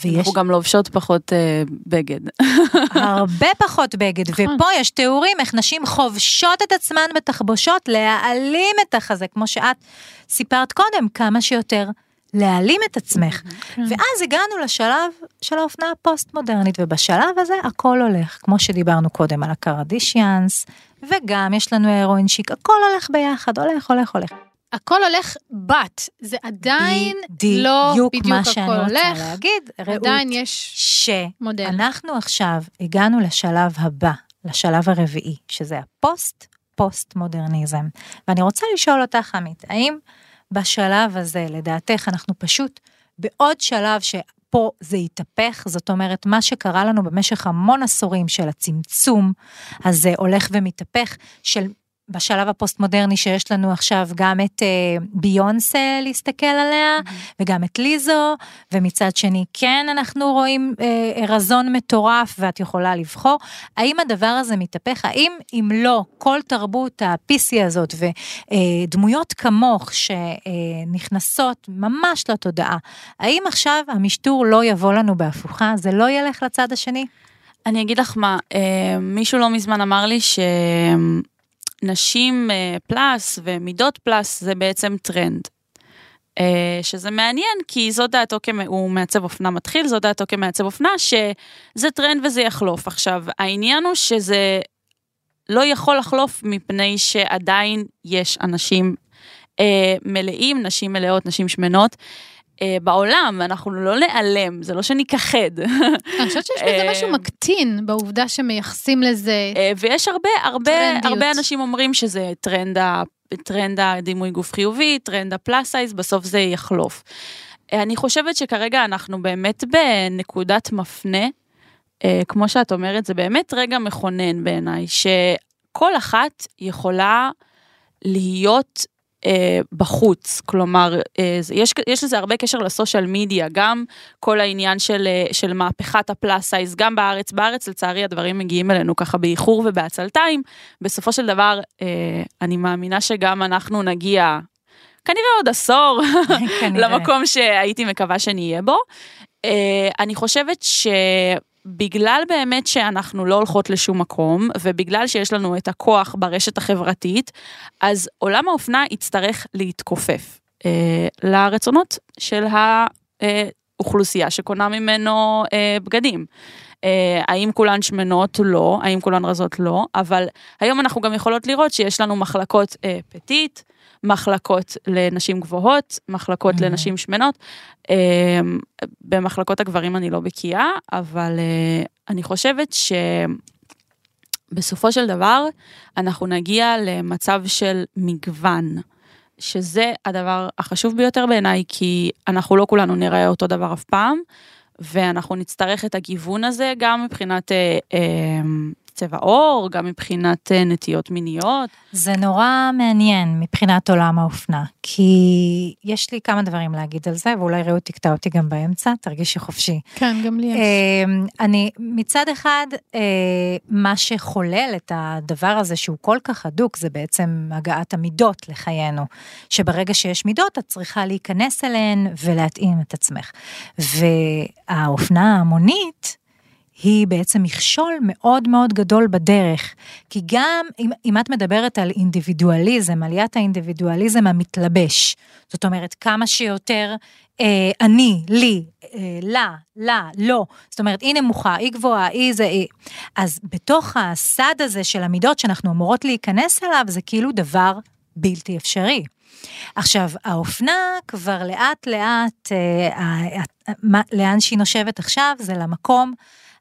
ויש אנחנו גם לובשות פחות אה, בגד. הרבה פחות בגד, נכון. ופה יש תיאורים איך נשים חובשות את עצמן בתחבושות להעלים את החזה, כמו שאת סיפרת קודם, כמה שיותר להעלים את עצמך. ואז הגענו לשלב של האופנה הפוסט-מודרנית, ובשלב הזה הכל הולך, כמו שדיברנו קודם על הקרדישיאנס, וגם יש לנו הרואין שיק, הכל הולך ביחד, הולך, הולך, הולך. הכל הולך בת, זה עדיין לא בדיוק בדיוק מה שאני רוצה הולך, להגיד, רעות. עדיין יש מודל. שאנחנו עכשיו הגענו לשלב הבא, לשלב הרביעי, שזה הפוסט פוסט מודרניזם. ואני רוצה לשאול אותך, עמית, האם בשלב הזה, לדעתך, אנחנו פשוט בעוד שלב שפה זה יתהפך, זאת אומרת, מה שקרה לנו במשך המון עשורים של הצמצום הזה הולך ומתהפך, של בשלב הפוסט-מודרני שיש לנו עכשיו גם את אה, ביונסה להסתכל עליה, וגם את ליזו, ומצד שני כן אנחנו רואים אה, רזון מטורף ואת יכולה לבחור. האם הדבר הזה מתהפך? האם אם לא, כל תרבות ה-PC הזאת ודמויות כמוך שנכנסות ממש לתודעה, האם עכשיו המשטור לא יבוא לנו בהפוכה? זה לא ילך לצד השני? אני אגיד לך מה, אה, מישהו לא מזמן אמר לי שנשים אה, פלאס ומידות פלאס זה בעצם טרנד. אה, שזה מעניין כי זו דעתו הוא מעצב אופנה מתחיל, זו דעתו כמעצב אופנה שזה טרנד וזה יחלוף. עכשיו, העניין הוא שזה לא יכול לחלוף מפני שעדיין יש אנשים אה, מלאים, נשים מלאות, נשים שמנות. אה, בעולם, אנחנו לא נעלם, זה לא שניכחד. אני חושבת שיש בזה אה, משהו מקטין בעובדה שמייחסים לזה. אה, ויש הרבה, הרבה, טרנדיות. הרבה אנשים אומרים שזה טרנד, ה- טרנד הדימוי גוף חיובי, טרנד ה plus size, בסוף זה יחלוף. אה, אני חושבת שכרגע אנחנו באמת בנקודת מפנה, אה, כמו שאת אומרת, זה באמת רגע מכונן בעיניי, שכל אחת יכולה להיות אה, בחוץ, כלומר, אה, יש, יש לזה הרבה קשר ל social media, גם כל העניין של, אה, של מהפכת הפלאס סייז, גם בארץ, בארץ לצערי הדברים מגיעים אלינו ככה באיחור ובעצלתיים, בסופו של דבר, אה, אני מאמינה שגם אנחנו נגיע, כנראה עוד עשור, כנראה. למקום שהייתי מקווה שנהיה בו. אה, אני חושבת שבגלל באמת שאנחנו לא הולכות לשום מקום, ובגלל שיש לנו את הכוח ברשת החברתית, אז עולם האופנה יצטרך להתכופף אה, לרצונות של האוכלוסייה שקונה ממנו אה, בגדים. אה, האם כולן שמנות? לא. האם כולן רזות? לא. אבל היום אנחנו גם יכולות לראות שיש לנו מחלקות אה, פטית, מחלקות לנשים גבוהות, מחלקות Mhm. לנשים שמנות. אה, במחלקות הגברים אני לא בקיאה, אבל אה, אני חושבת שבסופו של דבר אנחנו נגיע למצב של מגוון. שזה הדבר החשוב ביותר בעיניי, כי אנחנו לא כולנו נראה אותו דבר אף פעם, ואנחנו נצטרך את הגיוון הזה גם מבחינת אה, אה, צבע עור, גם מבחינת אה, נטיות מיניות. זה נורא מעניין מבחינת עולם האופנה, כי יש לי כמה דברים להגיד על זה, ואולי רעות תקטע אותי גם באמצע, תרגישי חופשי. כן, גם לי יש. אמ, אני, מצד אחד, אה, מה שחולל את הדבר הזה שהוא כל כך הדוק, זה בעצם הגעת המידות לחיינו. שברגע שיש מידות, את צריכה להיכנס אליהן ולהתאים את עצמך. והאופנה ההמונית, היא בעצם מכשול מאוד מאוד גדול בדרך. כי גם אם, אם את מדברת על אינדיבידואליזם, עליית האינדיבידואליזם המתלבש, זאת אומרת, כמה שיותר אה, אני, לי, אה, לה, לה, לא, זאת אומרת, היא נמוכה, היא גבוהה, היא זה, היא. אז בתוך הסד הזה של המידות שאנחנו אמורות להיכנס אליו, זה כאילו דבר בלתי אפשרי. עכשיו, האופנה כבר לאט לאט, אה, ה- ה- מה- לאן שהיא נושבת עכשיו, זה למקום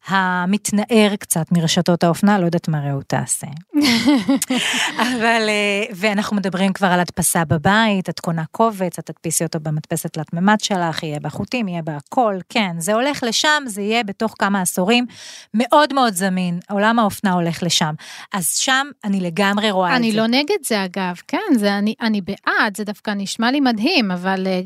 המתנער קצת מרשתות האופנה, לא יודעת מה רעות תעשה. אבל, אה, ואנחנו מדברים כבר על הדפסה בבית, את קונה קובץ, את תדפיסי אותו במדפסת תלת מימד שלך, יהיה בחוטים, יהיה בהכל, כן, זה הולך לשם, זה יהיה בתוך כמה עשורים, מאוד מאוד זמין, עולם האופנה הולך לשם. אז שם אני לגמרי רואה את זה. אני לא נגד זה אגב, כן, זה אני, אני בעד, זה דווקא נשמע לי מדהים, אבל אה,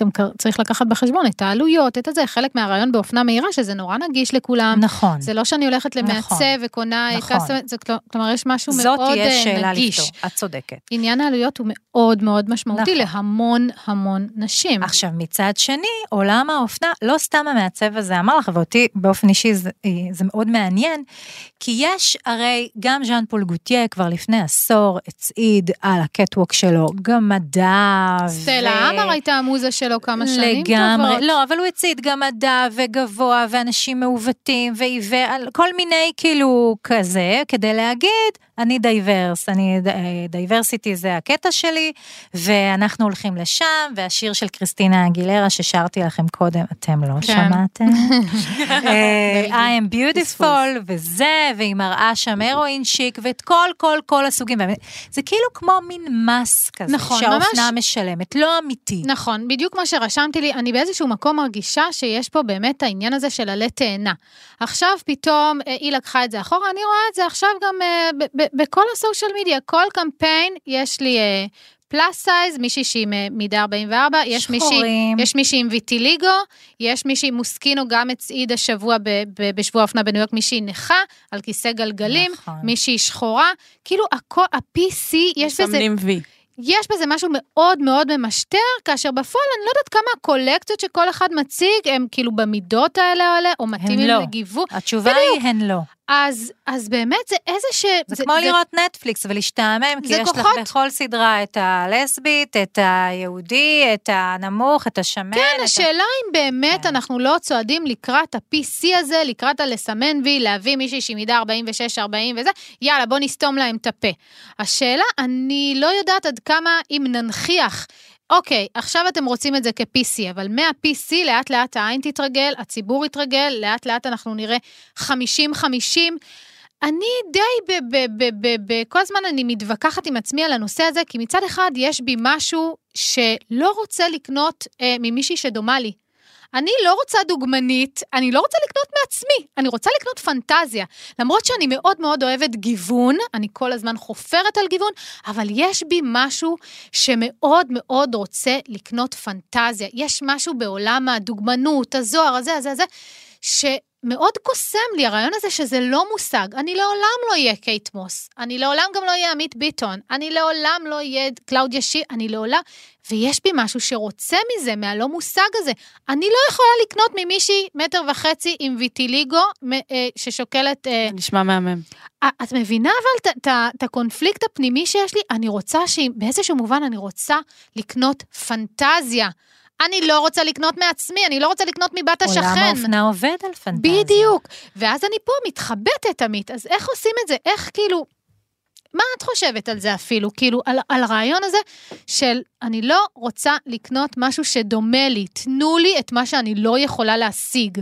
גם צריך לקחת בחשבון את העלויות, את הזה, חלק מהרעיון באופנה מהירה, שזה נורא נגיש לכולם. נכון. זה לא שאני הולכת למעצב נכון, וקונה נכון. כל- כלומר יש משהו זאת מאוד תהיה אה, שאלה נגיש. לפתור, את צודקת. עניין העלויות הוא מאוד מאוד משמעותי נכון. להמון המון נשים. עכשיו, מצד שני, עולם האופנה, לא סתם המעצב הזה אמר לך, ואותי באופן אישי זה, זה מאוד מעניין, כי יש הרי, גם ז'אן פול גוטיה כבר לפני עשור הצעיד על ה catwalk שלו גמדה. סטלה עמר הייתה המוזה שלו כמה שנים לגמרי, טובות. לא, אבל הוא הצעיד גמדה וגבוה ואנשים מעוותים ועיוור, כל מיני כאילו כזה, כדי להגיד, אני diverse, אני, diversity זה הקטע שלי, ואנחנו הולכים לשם, והשיר של קריסטינה אגילרה ששרתי לכם קודם, אתם לא כן. שמעתם? אה, I am beautiful, וזה, והיא מראה שם הרואין שיק, ואת כל, כל, כל הסוגים. זה כאילו כמו מין מס כזה, נכון, שהאופנה ממש. משלמת, לא אמיתי. נכון, בדיוק מה שרשמתי לי, אני באיזשהו מקום מרגישה שיש פה באמת העניין הזה של עלה תאנה. עכשיו פתאום אה, היא לקחה את זה אחורה, אני רואה את זה עכשיו גם אה, ב- ב- בכל הסושיאל מדיה, כל קמפיין יש לי plus size, מישהי שהיא מידה 44, יש מישהי. יש מישהי עם ויטיליגו, יש מישהי מוסקינו גם הצעיד השבוע ב- ב- בשבוע האופנה בניו יורק, מישהי נכה על כיסא גלגלים, נכון. מישהי שחורה, כאילו הכל, ה-PC, יש בזה... מסמנים וי. יש בזה משהו מאוד מאוד ממשטר, כאשר בפועל אני לא יודעת כמה הקולקציות שכל אחד מציג הם כאילו במידות האלה האלה, או מתאימים לא. לגיוון. התשובה היא הן לא. אז, אז באמת זה איזה ש... זה כמו לראות נטפליקס ולהשתעמם, כי זה יש לך כוחות- בכל סדרה את הלסבית, את היהודי, את הנמוך, את השמן. כן, את ה- השאלה אם באמת כן. אנחנו לא צועדים לקראת ה-PC הזה, לקראת הלסמן וי, להביא מישהי שהיא מידה 46-40 וזה, יאללה, בוא נסתום להם את הפה. השאלה, אני לא יודעת עד כמה אם ננכיח אוקיי, עכשיו אתם רוצים את זה כ-PC, אבל מה-PC לאט לאט העין תתרגל, הציבור יתרגל, לאט לאט אנחנו נראה 50-50. אני די, כל הזמן אני מתווכחת עם עצמי על הנושא הזה, כי מצד אחד יש בי משהו שלא רוצה לקנות אה, ממישהי שדומה לי. אני לא רוצה דוגמנית, אני לא רוצה לקנות מעצמי, אני רוצה לקנות פנטזיה. למרות שאני מאוד מאוד אוהבת גיוון, אני כל הזמן חופרת על גיוון, אבל יש בי משהו שמאוד מאוד רוצה לקנות פנטזיה. יש משהו בעולם הדוגמנות, הזוהר, הזה, הזה, הזה, שמאוד קוסם לי הרעיון הזה שזה לא מושג. אני לעולם לא אהיה קייט מוס, אני לעולם גם לא אהיה עמית ביטון, אני לעולם לא אהיה קלאודיה שיר, אני לעולם... ויש בי משהו שרוצה מזה, מהלא מושג הזה. אני לא יכולה לקנות ממישהי מטר וחצי עם ויטיליגו אה, ששוקלת... אה, נשמע מהמם. אה, את מבינה אבל את הקונפליקט הפנימי שיש לי? אני רוצה שבאיזשהו מובן אני רוצה לקנות פנטזיה. אני לא רוצה לקנות מעצמי, אני לא רוצה לקנות מבת השכן. עולם האופנה עובד על פנטזיה. בדיוק. ואז אני פה מתחבטת, עמית, אז איך עושים את זה? איך כאילו... מה את חושבת על זה אפילו? כאילו, על, על הרעיון הזה של אני לא רוצה לקנות משהו שדומה לי, תנו לי את מה שאני לא יכולה להשיג.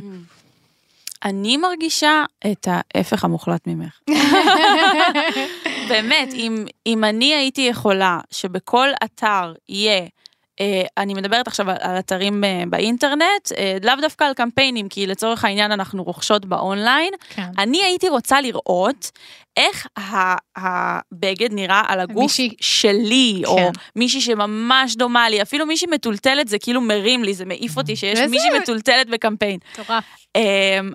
אני מרגישה את ההפך המוחלט ממך. באמת, אם, אם אני הייתי יכולה שבכל אתר יהיה, אני מדברת עכשיו על, אתרים אה, באינטרנט, אה, לאו דווקא על קמפיינים, כי לצורך העניין אנחנו רוכשות באונליין, כן. אני הייתי רוצה לראות איך הבגד נראה על הגוף מישהי- שלי, או כן. מישהי שממש דומה לי, אפילו מישהי מטולטלת זה כאילו מרים לי, זה מעיף אותי שיש וזה- מישהי מטולטלת בקמפיין. מטורף. אמ,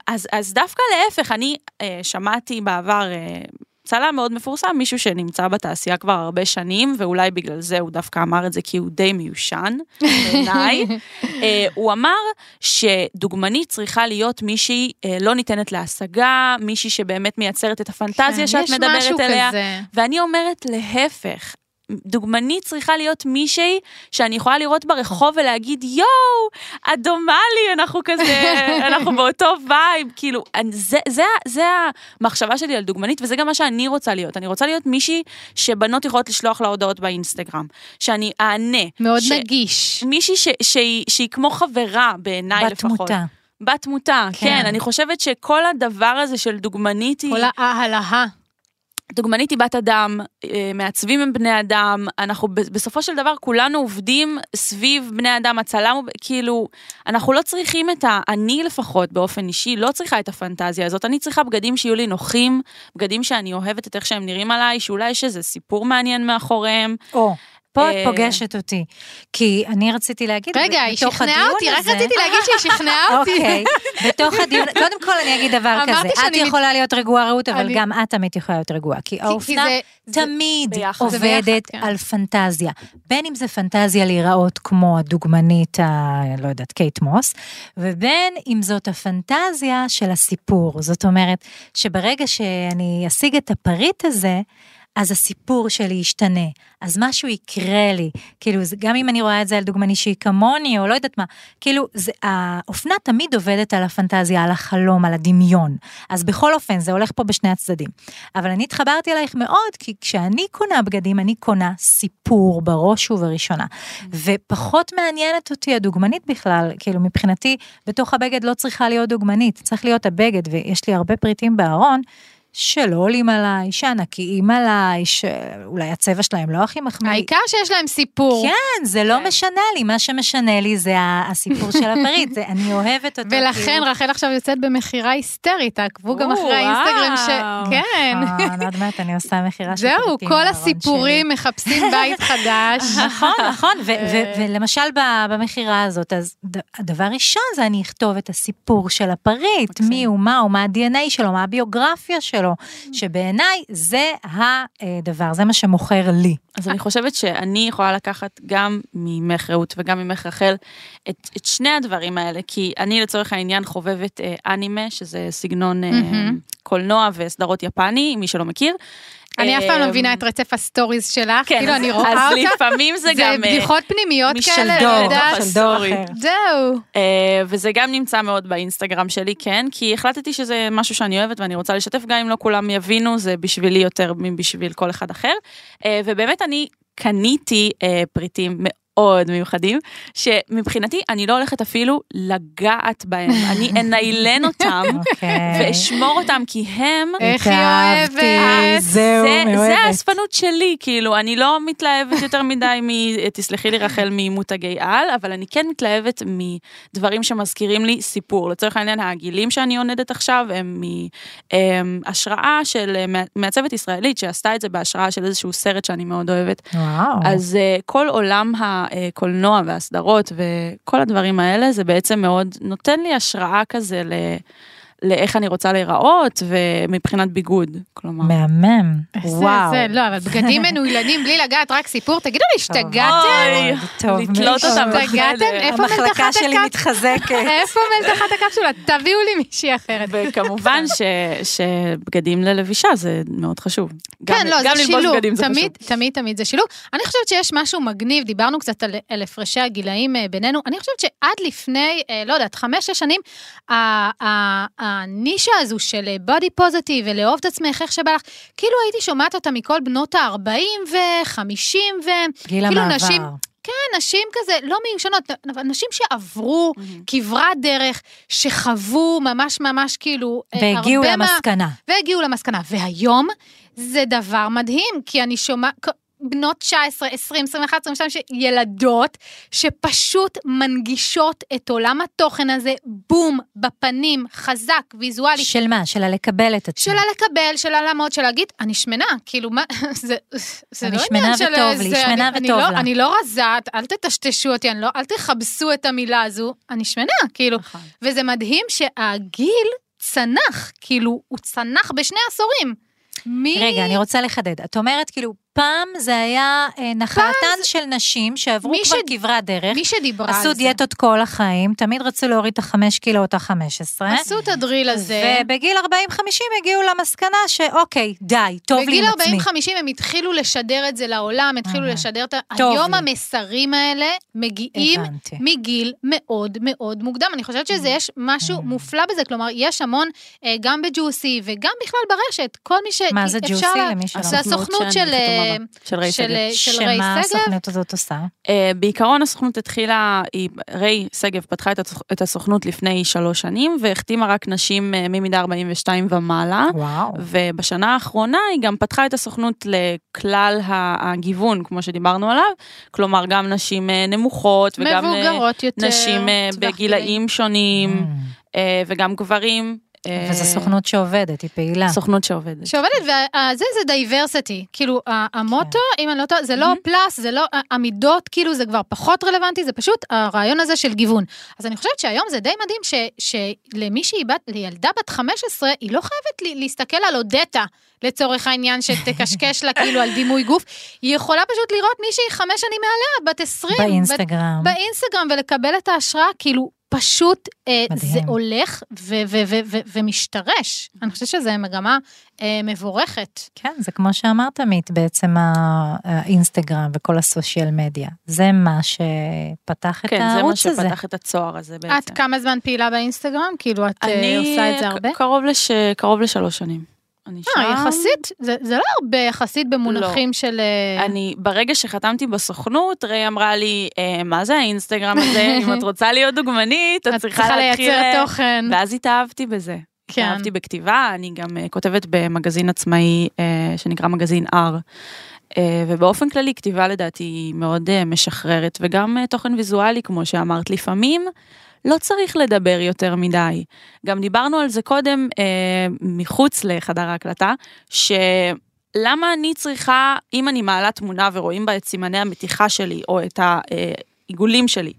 אז, אז דווקא להפך, אני אה, שמעתי בעבר אה, צלם מאוד מפורסם, מישהו שנמצא בתעשייה כבר הרבה שנים, ואולי בגלל זה הוא דווקא אמר את זה כי הוא די מיושן בעיניי. אה, הוא אמר שדוגמנית צריכה להיות מישהי אה, לא ניתנת להשגה, מישהי שבאמת מייצרת את הפנטזיה כן, שאת מדברת עליה. כזה. ואני אומרת להפך. דוגמנית צריכה להיות מישהי שאני יכולה לראות ברחוב ולהגיד יואו, את דומה לי, אנחנו כזה, אנחנו באותו vibe, כאילו, זה, זה, זה המחשבה שלי על דוגמנית וזה גם מה שאני רוצה להיות. אני רוצה להיות מישהי שבנות יכולות לשלוח לה הודעות באינסטגרם, שאני אענה. מאוד ש- נגיש. מישהי ש, שהיא, שהיא כמו חברה בעיניי לפחות. בת תמותה. בת תמותה, כן. כן. אני חושבת שכל הדבר הזה של דוגמנית היא... כל ההלהה. דוגמנית היא בת אדם, אה, מעצבים הם בני אדם, אנחנו בסופו של דבר כולנו עובדים סביב בני אדם, הצלם כאילו, אנחנו לא צריכים את ה... אני לפחות באופן אישי לא צריכה את הפנטזיה הזאת, אני צריכה בגדים שיהיו לי נוחים, בגדים שאני אוהבת את איך שהם נראים עליי, שאולי יש איזה סיפור מעניין מאחוריהם. או, פה את אה, פוגשת אותי. כי אני רציתי להגיד, רגע, היא שכנעה אותי, רק רציתי להגיד שהיא שכנעה אותי. אוקיי, בתוך הדיון, קודם כל אני אגיד דבר כזה, את יכולה להיות רגועה רעות, אבל גם את תמיד יכולה להיות רגועה, כי האופנה תמיד עובדת כן. על פנטזיה. בין אם זה פנטזיה להיראות כמו הדוגמנית. לא יודעת, קייט מוס, ובין אם זאת הפנטזיה של הסיפור. זאת אומרת, שברגע שאני אשיג את הפריט הזה, אז הסיפור שלי ישתנה, אז משהו יקרה לי, כאילו, זה, גם אם אני רואה את זה על דוגמני שהיא כמוני, או לא יודעת מה, כאילו, זה, האופנה תמיד עובדת על הפנטזיה, על החלום, על הדמיון. אז בכל אופן, זה הולך פה בשני הצדדים. אבל אני התחברתי אלייך מאוד, כי כשאני קונה בגדים, אני קונה סיפור בראש ובראשונה. ופחות מעניינת אותי הדוגמנית בכלל, כאילו, מבחינתי, בתוך הבגד לא צריכה להיות דוגמנית, צריך להיות הבגד, ויש לי הרבה פריטים בארון. שלא עולים עליי, שענקיים עליי, שאולי הצבע שלהם לא הכי מחמיא. העיקר שיש להם סיפור. כן, זה לא משנה לי, מה שמשנה לי זה הסיפור של הפריט, זה, אני אוהבת אותו. ולכן כאילו. רחל עכשיו יוצאת במכירה היסטרית, תעקבו גם אחרי האינסטגרם ש... כן. נכון, עוד מעט אני עושה מכירה של זהו, פריטים כל בארון הסיפורים מחפשים בית חדש. נכון, נכון, ו- ולמשל במכירה הזאת, אז הדבר ראשון זה אני אכתוב את הסיפור של הפריט, מי הוא, מה הוא, מה ה-DNA שלו, מה הביוגרפיה שלו, שבעיניי זה הדבר, זה מה שמוכר לי. אז אני חושבת שאני יכולה לקחת גם ממך רעות וגם ממך רחל את, את שני הדברים האלה, כי אני לצורך העניין חובבת אה, אנימה, שזה סגנון אה, מהמם. קולנוע וסדרות יפני, מי שלא מכיר. אני אף פעם לא אה, מבינה את רצף ה stories שלך, כן, כאילו אז- אני רואה אז אותה, לפעמים זה זה גם... אה, בדיחות פנימיות משל כאלה, אני דור, יודעת. של דור. אחר. זהו. אה, וזה גם נמצא מאוד באינסטגרם שלי, כן, כי החלטתי שזה משהו שאני אוהבת ואני רוצה לשתף, גם אם לא כולם יבינו, זה בשבילי יותר מבשביל כל אחד אחר. אה, ובאמת אני קניתי פריטים מאוד מיוחדים, שמבחינתי אני לא הולכת אפילו לגעת בהם, אני אניילן אותם. אוקיי. ואשמור אותם כי הם, איך היא אוהבת. זהו, זה, זה מאוהבת. האספנות שלי, כאילו, אני לא מתלהבת יותר מדי מ... תסלחי לי רחל ממותגי על, אבל אני כן מתלהבת מדברים שמזכירים לי סיפור. לצורך העניין, העגילים שאני עונדת עכשיו הם מהשראה של אה, מעצבת ישראלית שעשתה את זה בהשראה של איזשהו סרט שאני מאוד אוהבת. וואו. אז uh, כל עולם הקולנוע והסדרות וכל הדברים האלה, זה בעצם מאוד נותן לי השראה כזה ל... לאיך אני רוצה להיראות ומבחינת ביגוד, כלומר. מהמם, זה, וואו. זה, לא, אבל בגדים מנוילנים בלי לגעת, רק סיפור, תגידו לי, השתגעתם? אוי, טוב לתלות. אותם השתגעתם? בחדר. איפה המחלקה מלתחת שלי הקפ- מתחזקת. איפה מלתחת הקפסולה? תביאו לי מישהי אחרת. וכמובן שבגדים ללבישה זה מאוד חשוב. כן, גם, לא, גם זה ללבוש שילוב, בגדים זה תמיד, חשוב. תמיד, תמיד זה שילוב. אני חושבת שיש משהו מגניב, דיברנו קצת על, על הפרשי הגילאים אה, בינינו, אני חושבת שעד לפני, אה, לא יודעת, חמש-שש שנים, הנישה הזו של בודי פוזיטיב ולאהוב את עצמך איך שבא לך, כאילו הייתי שומעת אותה מכל בנות ה-40 ו-50 ו... גיל כאילו המעבר. נשים- כן, נשים כזה, לא מיושנות, אבל נשים שעברו כברת דרך, שחוו ממש ממש כאילו... אה, והגיעו הרבה מה- למסקנה. והגיעו למסקנה. והיום זה דבר מדהים, כי אני שומעת... בנות 19, 20, 21, 22, ילדות שפשוט מנגישות את עולם התוכן הזה, בום, בפנים, חזק, ויזואלי, של מה? של הלקבל את עצמי. שלה לקבל, שלה לעמוד, שלה להגיד, אני שמנה, כאילו מה, זה, זה אני לא שמנה עניין של... וטוב לי, שמנה אני, וטוב אני לא, לה. אני לא רזה, אל תטשטשו אותי, אני לא, אל תכבסו את המילה הזו, אני שמנה, כאילו. נכון. וזה מדהים שהגיל צנח, כאילו, הוא צנח בשני עשורים. מי... רגע, אני רוצה לחדד. את אומרת, כאילו, פעם זה היה אה, נחלתן של נשים שעברו כבר ש- כברת דרך, מי שדיברה על עשו זה. דיאטות כל החיים, תמיד רצו להוריד את החמש קילו או את החמש עשרה. עשו את הדריל הזה. ובגיל 40-50 הגיעו למסקנה שאוקיי, די, טוב לי בגיל עם עצמי. 40-50 הם התחילו לשדר את זה לעולם, התחילו אהה. לשדר את ה... טוב היום לי. המסרים האלה מגיעים הבנתי. מגיל מאוד מאוד מוקדם. אני חושבת שזה יש משהו מופלא בזה, כלומר, יש המון, אה, גם בג'וסי וגם בכלל ברשת, כל מי ש... מה זה ג'וסי, למי שלא זה הסוכנות של אה, אה, של ריי שגב. אה, שמה. הסוכנות הזאת עושה? אה, בעיקרון הסוכנות התחילה, ריי שגב פתחה את, הסוכ- את הסוכנות לפני שלוש שנים והחתימה רק נשים אה, ממידה 42 ומעלה. וואו. ובשנה האחרונה היא גם פתחה את הסוכנות לכלל הגיוון, כמו שדיברנו עליו, כלומר גם נשים אה, נמוכות וגם אה, מבוגרות יותר. נשים אה, בגילאים שונים Mm. אה, וגם גברים. אה, וזו סוכנות שעובדת, היא פעילה. סוכנות שעובדת. שעובדת, וזה זה diversity, כאילו המוטו, אם אני לא טועה, זה לא פלאס, זה לא, המידות כאילו זה כבר פחות רלוונטי, זה פשוט הרעיון הזה של גיוון. אז אני חושבת שהיום זה די מדהים ש- שלמישהי בת, לילדה בת 15, היא לא חייבת לי- להסתכל על אודטה, לצורך העניין, שתקשקש לה כאילו על דימוי גוף, היא יכולה פשוט לראות מישהי חמש שנים מעליה, בת 20. בת- באינסטגרם. באינסטגרם ולקבל את ההשראה, כאילו פשוט אה, מדהים. זה הולך ו- ו- ו- ו- ומשתרש. אני חושבת שזו מגמה אה, מבורכת. כן, זה כמו שאמרת, עמית, בעצם האינסטגרם וכל הסושיאל מדיה. זה מה שפתח את כן, זה מה הערוץ הזה. שפתח את הצוהר הזה בעצם. את כמה זמן פעילה באינסטגרם? כאילו, את אה, אני עושה את זה הרבה? קרוב, לש... קרוב לשלוש שנים. אני אה. יחסית, זה זה לא הרבה יחסית במונחים של... אה, אני, ברגע שחתמתי בסוכנות, ריי אמרה לי, אה, מה זה האינסטגרם הזה? אם את רוצה להיות דוגמנית, את את צריכה להתחיל... לייצר אה, תוכן. ואז התאהבתי בזה. כן. התאהבתי בכתיבה, אני גם אה, כותבת במגזין עצמאי אה, שנקרא מגזין R. אה, ובאופן כללי כתיבה לדעתי מאוד אה, משחררת, וגם אה, תוכן ויזואלי, כמו שאמרת, לפעמים לא צריך לדבר יותר מדי. גם דיברנו על זה קודם אה, מחוץ לחדר ההקלטה, שלמה אני צריכה, אם אני מעלה תמונה ורואים בה את סימני המתיחה שלי, או את העיגולים שלי,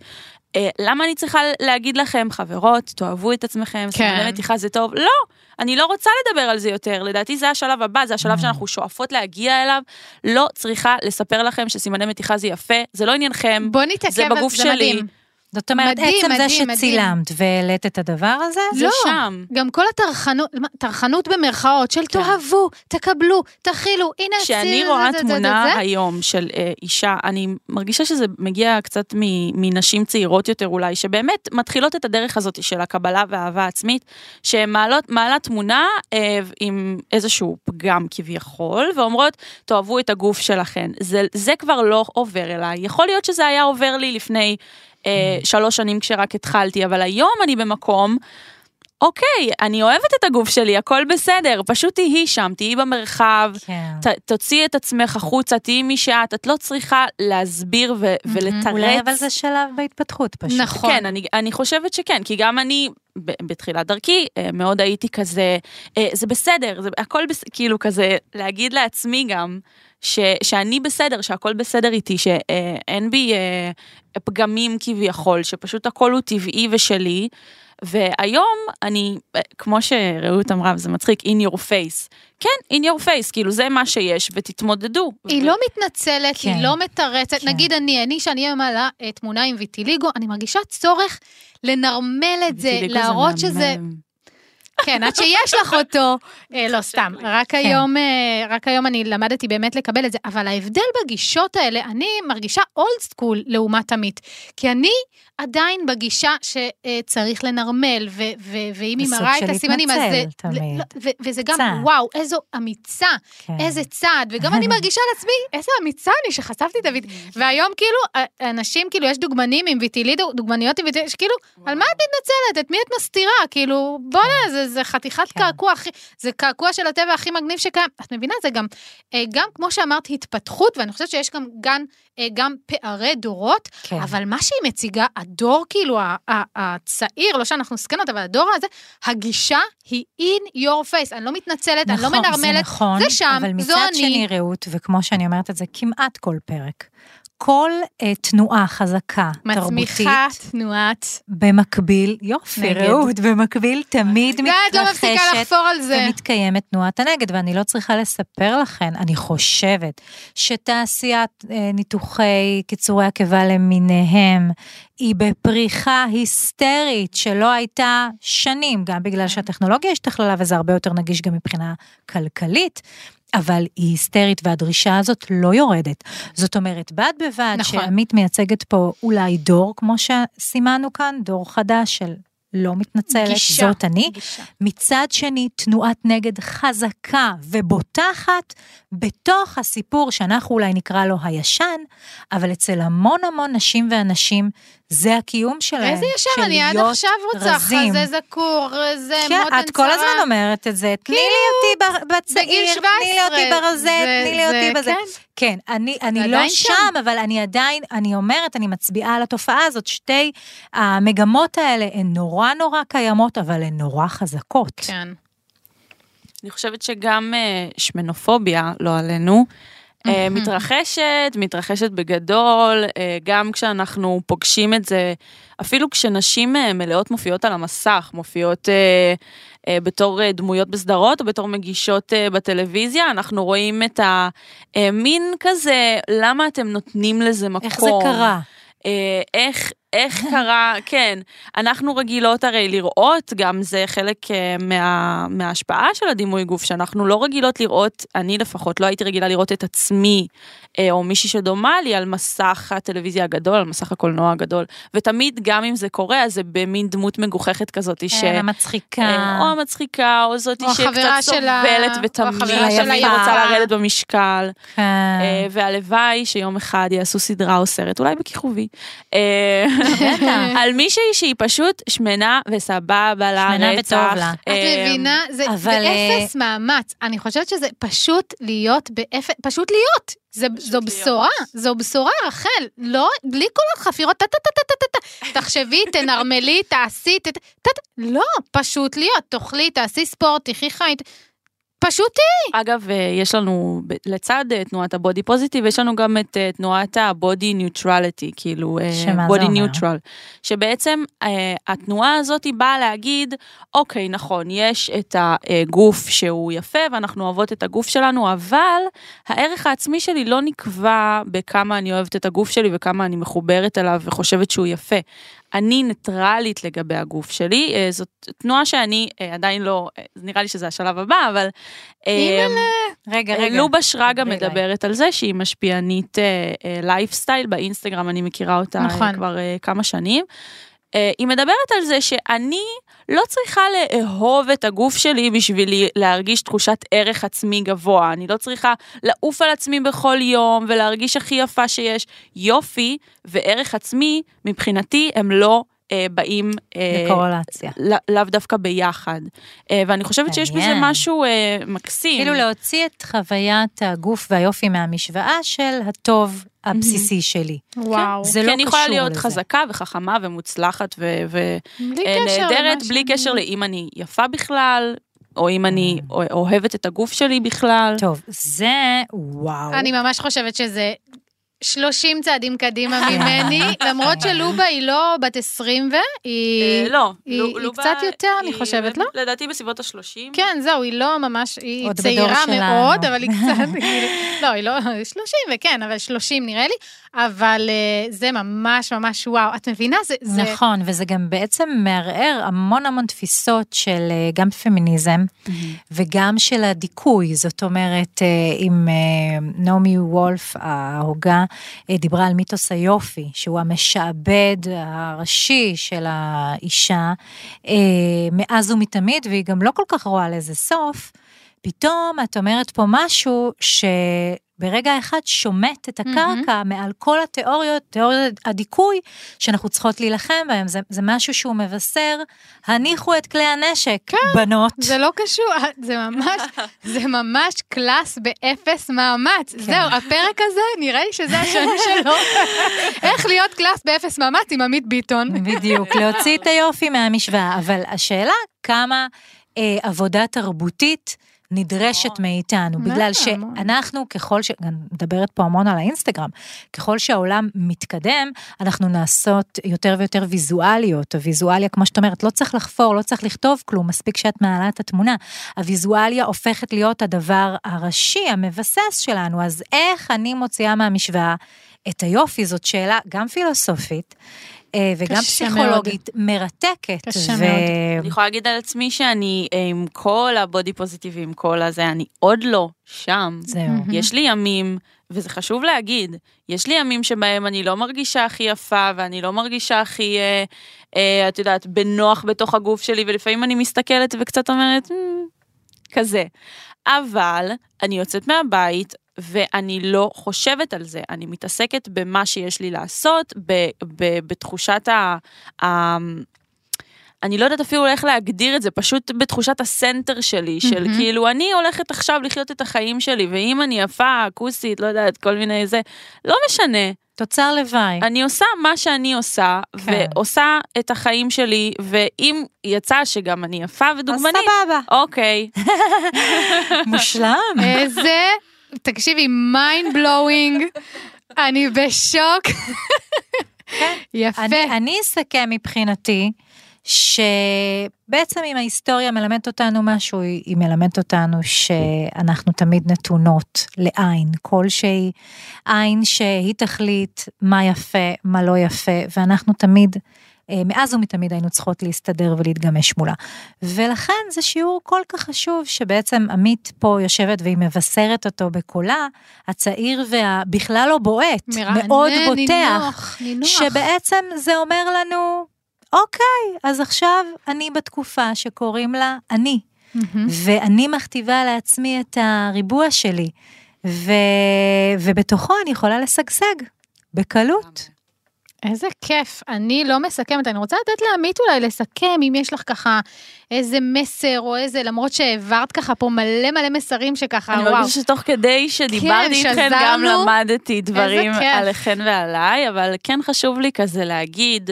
אה, למה אני צריכה להגיד לכם, חברות, תאהבו את עצמכם, כן. סימני מתיחה זה טוב? לא, אני לא רוצה לדבר על זה יותר, לדעתי זה השלב הבא, זה השלב שאנחנו שואפות להגיע אליו. לא צריכה לספר לכם שסימני מתיחה זה יפה, זה לא עניינכם, בוא נתעכב זה בגוף זה שלי. מדהים. זאת אומרת, מדהים, עצם זה מדהים, מדהים. שצילמת והעלית את הדבר הזה, זה לא, שם. גם כל הטרחנות, טרחנות במרכאות של תאהבו, תקבלו, תכילו, הנה הציר, כשאני זה, רואה זה, זה, תמונה זה, זה. היום של אה, אישה, אני מרגישה שזה מגיע קצת מ- מנשים צעירות יותר אולי, שבאמת מתחילות את הדרך הזאת של הקבלה והאהבה עצמית, שהן מעלות, מעלה תמונה אה, עם איזשהו פגם כביכול, ואומרות, תאהבו את הגוף שלכן. זה, זה כבר לא עובר אליי. יכול להיות שזה היה עובר לי לפני אה, שלוש שנים כשרק התחלתי, אבל היום אני במקום... אוקיי, אני אוהבת את הגוף שלי, הכל בסדר, פשוט תהיי שם, תהיי במרחב, כן. ת, תוציאי את עצמך החוצה, תהיי מי שאת, את לא צריכה להסביר ו- ולתרץ. אולי אבל זה שלב בהתפתחות פשוט. נכון. כן, אני, אני חושבת שכן, כי גם אני בתחילת דרכי אה, מאוד הייתי כזה, אה, זה בסדר, זה הכל בסדר, כאילו כזה, להגיד לעצמי גם, ש, שאני בסדר, שהכל בסדר איתי, שאין בי אה, פגמים כביכול, שפשוט הכל הוא טבעי ושלי. והיום אני, אה, כמו שרעות אמרה, וזה מצחיק, in your face. כן, in your face, כאילו זה מה שיש, ותתמודדו. היא ו- לא מתנצלת, כן. היא לא מתרצת. כן. נגיד אני, אני שאני מעלה אה, תמונה עם ויטיליגו, אני מרגישה צורך לנרמל את זה, להראות שזה... כן, עד שיש לך אותו. אה, לא, סתם, רק היום, אה, רק היום אני למדתי באמת לקבל את זה, אבל ההבדל בגישות האלה, אני מרגישה אולד סקול לעומת עמית, כי אני עדיין בגישה שצריך לנרמל, ואם היא מראה את הסימנים, אז זה... תמיד. לא, וזה גם. וואו, איזו אמיצה, כן. איזה צעד, וגם אני מרגישה על עצמי, איזה אמיצה אני שחשפתי את הויט... והיום כאילו, ה- אנשים, כאילו, יש דוגמנים עם ויטילידו, דוגמניות עם ויטילידו, שכאילו, על מה את מתנצלת? את מי את מסתירה? כאילו, בואנה, זה, חתיכת כן. קעקוע, הכי- זה קעקוע של הטבע הכי מגניב שקיים. את מבינה? זה גם, אה, גם כמו שאמרת, התפתחות, ואני חושבת שיש גם, גם, אה, גם פערי דורות, כן. אבל מה שהיא מציגה, הדור, כאילו, הצעיר, לא שאנחנו זקנות, אבל הדור הזה, הגישה היא in your face. אני לא מתנצלת, אני לא נכון, מנרמלת. זה נכון, זה שם, אבל זו מצד אני. שני רעות, וכמו שאני אומרת את זה כמעט כל פרק, כל אה, תנועה חזקה, תרבותית, מצמיחה תנועת. במקביל, יופי. רעות, במקביל תמיד את לא מתרחשת זה. ומתקיימת תנועת הנגד, ואני לא צריכה לספר לכן, אני חושבת שתעשיית אה, ניתוחי קיצורי הקיבה למיניהם, היא בפריחה היסטרית שלא הייתה שנים, גם בגלל שהטכנולוגיה השתכללה וזה הרבה יותר נגיש גם מבחינה כלכלית. אבל היא היסטרית והדרישה הזאת לא יורדת. זאת אומרת, בד בבד נכון. שעמית מייצגת פה אולי דור, כמו שסימנו כאן, דור חדש של לא מתנצלת, גישה. זאת אני. גישה. מצד שני, תנועת נגד חזקה ובוטחת בתוך הסיפור שאנחנו אולי נקרא לו הישן, אבל אצל המון המון נשים ואנשים זה הקיום שלהם. איזה ישר, של אני עד עכשיו רוצה רזים. חזה זקור, זה כן, מותן את כל צרה. הזמן אומרת את זה, תני לי אותי ב- בצעיר, בגיל תני לי אותי 17, ברזת, זה- תני לי זה- אותי בזה. כן. כן, אני, אני זה לא שם, שם. אבל אני עדיין, אני אומרת, אני מצביעה על התופעה הזאת, שתי המגמות האלה הן נורא נורא קיימות, אבל הן נורא חזקות. כן. אני חושבת שגם אה, שמנופוביה, לא עלינו, מתרחשת, מתרחשת בגדול, אה, גם כשאנחנו פוגשים את זה, אפילו כשנשים אה, מלאות מופיעות על המסך, מופיעות אה, אה, בתור אה, דמויות בסדרות או בתור מגישות אה, בטלוויזיה, אנחנו רואים את המין כזה, למה אתם נותנים לזה מקום? איך זה קרה? אה, איך, איך קרה, כן, אנחנו רגילות הרי לראות, גם זה חלק אה, מה, מההשפעה של הדימוי גוף, שאנחנו לא רגילות לראות, אני לפחות לא הייתי רגילה לראות את עצמי, או מישהי שדומה לי על מסך הטלוויזיה הגדול, על מסך הקולנוע הגדול, ותמיד גם אם זה קורה, אז זה במין דמות מגוחכת כזאת, ש... כן, המצחיקה. אה, או המצחיקה, או זאתי או שקצת סובלת או ותמיד, החברה שלה תמיד. רוצה לרדת במשקל. כן. אה, והלוואי שיום אחד יעשו סדרה או סרט, אולי בכיכובי, אה. על מישהי שהיא פשוט שמנה וסבבה לה שמנה. וטוב לה. את אה, מבינה? זה באפס מאמץ. אני חושבת שזה פשוט להיות באפס, פשוט להיות. זה, זו. בשורה, זו בשורה, רחל. לא, בלי כל החפירות, טה טה טה טה טה טה טה. תחשבי, תנרמלי, תעשי, טה. לא, פשוט להיות. תאכלי, תעשי ספורט, תחי חיים. פשוט תהיי. אגב, אה, יש לנו, לצד אה, תנועת ה body positive, יש לנו גם את אה, תנועת ה body neutrality, כאילו, בודי? ניוטרל. שבעצם אה, התנועה הזאת היא באה להגיד, אוקיי, נכון, יש את הגוף שהוא יפה, ואנחנו אוהבות את הגוף שלנו, אבל הערך העצמי שלי לא נקבע בכמה אני אוהבת את הגוף שלי וכמה אני מחוברת אליו וחושבת שהוא יפה. אני ניטרלית לגבי הגוף שלי, אה, זאת תנועה שאני אה, עדיין לא, אה, נראה לי שזה השלב הבא, אבל... אה, רגע, רגע. לובה שרגא. מדברת על זה שהיא משפיענית לייפסטייל באינסטגרם, אני מכירה אותה נכון. כבר כמה שנים. אה, היא מדברת על זה שאני לא צריכה לאהוב את הגוף שלי בשביל להרגיש תחושת ערך עצמי גבוה. אני לא צריכה לעוף על עצמי בכל יום ולהרגיש הכי יפה שיש. יופי וערך עצמי, מבחינתי, הם לא אה, באים... אה, בקורלציה. לא- לאו דווקא ביחד. אה, ואני חושבת שיש בזה. משהו אה, מקסים. כאילו להוציא את חוויית הגוף והיופי מהמשוואה של הטוב הבסיסי שלי. וואו. זה כי לא אני יכולה קשור להיות לזה. חזקה וחכמה ומוצלחת ונהדרת, אה, בלי שאני- קשר לאם אני יפה בכלל, או אם אני אוהבת את הגוף שלי בכלל. טוב, זה וואו. אני ממש חושבת שזה 30 צעדים קדימה ממני, למרות שלובה היא לא בת 20 והיא... אה, לא, היא- היא קצת יותר, אני היא חושבת, לא? לדעתי בסביבות ה-30. כן, זהו, היא לא ממש, היא צעירה. מאוד, אבל היא קצת, היא- לא, היא לא 30 וכן, אבל 30 נראה לי, אבל אה, זה ממש ממש וואו, את מבינה? זה, נכון, וזה גם בעצם מערער המון המון תפיסות של אה, גם פמיניזם וגם של הדיכוי. זאת אומרת, אה, נעמי וולף, ההוגה, דיברה על מיתוס היופי, שהוא המשעבד הראשי של האישה אה, מאז ומתמיד, והיא גם לא כל כך רואה לזה סוף, פתאום את אומרת פה משהו ש... ברגע אחד שומט את הקרקע מעל כל התיאוריות, תיאוריות הדיכוי שאנחנו צריכות להילחם בהם. זה, זה משהו שהוא מבשר, הניחו את כלי הנשק, בנות. זה לא קשור, זה ממש, זה ממש קלאס באפס מאמץ. זהו, הפרק הזה, נראה לי שזה השם שלו. איך להיות קלאס באפס מאמץ עם עמית ביטון. בדיוק, להוציא את היופי מהמשוואה. אבל השאלה, כמה אה, עבודה תרבותית נדרשת מאיתנו, בגלל. שאנחנו, ככל ש... מדברת פה המון על האינסטגרם, ככל שהעולם מתקדם, אנחנו נעשות יותר ויותר ויזואליות. הוויזואליה, כמו שאת אומרת, לא צריך לחפור, לא צריך לכתוב כלום, מספיק שאת מעלה את התמונה. הוויזואליה הופכת להיות הדבר הראשי, המבסס שלנו, אז איך אני מוציאה מהמשוואה את היופי? זאת שאלה גם פילוסופית. אה, וגם פסיכולוגית מרתקת. קשה ו- מאוד. אני יכולה להגיד על עצמי שאני אה, עם כל הבודי פוזיטיבי, עם כל הזה, אני עוד לא שם. זהו. יש לי ימים, וזה חשוב להגיד, יש לי ימים שבהם אני לא מרגישה הכי יפה, ואני לא מרגישה הכי, אה, אה, את יודעת, בנוח בתוך הגוף שלי, ולפעמים אני מסתכלת וקצת אומרת, "מ, כזה. אבל אני יוצאת מהבית, ואני לא חושבת על זה, אני מתעסקת במה שיש לי לעשות, ב, ב, בתחושת ה... ה אני לא יודעת אפילו איך להגדיר את זה, פשוט בתחושת הסנטר שלי, של מהמם. כאילו, אני הולכת עכשיו לחיות את החיים שלי, ואם אני יפה, כוסית, לא יודעת, כל מיני זה, לא משנה. תוצר לוואי. אני עושה מה שאני עושה, כן. ועושה את החיים שלי, ואם יצא שגם אני יפה אז ודוגמנית, סבבה, אוקיי. מושלם. איזה, תקשיבי, mind blowing, אני בשוק. יפה. אני, אני אסכם מבחינתי, שבעצם אם ההיסטוריה מלמדת אותנו משהו, היא, היא מלמדת אותנו שאנחנו תמיד נתונות לעין כלשהי, עין שהיא תחליט מה יפה, מה לא יפה, ואנחנו תמיד, מאז ומתמיד היינו צריכות להסתדר ולהתגמש מולה. ולכן זה שיעור כל כך חשוב, שבעצם עמית פה יושבת והיא מבשרת אותו בקולה, הצעיר והבכלל לא בועט, מרענן, מאוד בוטח. נינוח, נינוח. שבעצם זה אומר לנו, אוקיי, אז עכשיו אני בתקופה שקוראים לה אני, מהמם. ואני מכתיבה לעצמי את הריבוע שלי, ו... ובתוכו אני יכולה לשגשג, בקלות. איזה כיף. אני לא מסכמת, אני רוצה לתת לעמית אולי לסכם, אם יש לך ככה איזה מסר או איזה, למרות שהעברת ככה פה מלא מלא מסרים שככה, אני וואו. מרגישה שתוך כדי שדיברתי איתכן, גם שזרנו. למדתי דברים. עליכן ועליי, אבל כן חשוב לי כזה להגיד.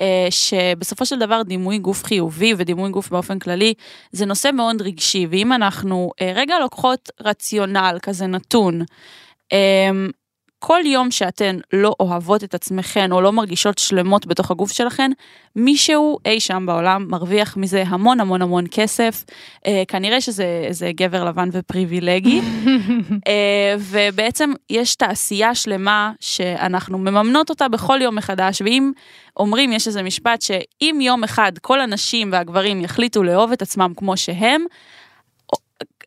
אה, שבסופו של דבר דימוי גוף חיובי ודימוי גוף באופן כללי זה נושא מאוד רגשי ואם אנחנו אה, רגע לוקחות רציונל כזה נתון אה, כל יום שאתן לא אוהבות את עצמכן או לא מרגישות שלמות בתוך הגוף שלכן, מישהו אי שם בעולם מרוויח מזה המון המון המון כסף. אה, כנראה שזה איזה גבר לבן ופריבילגי. אה, ובעצם יש תעשייה שלמה שאנחנו מממנות אותה בכל יום מחדש, ואם אומרים, יש איזה משפט שאם יום אחד כל הנשים והגברים יחליטו לאהוב את עצמם כמו שהם,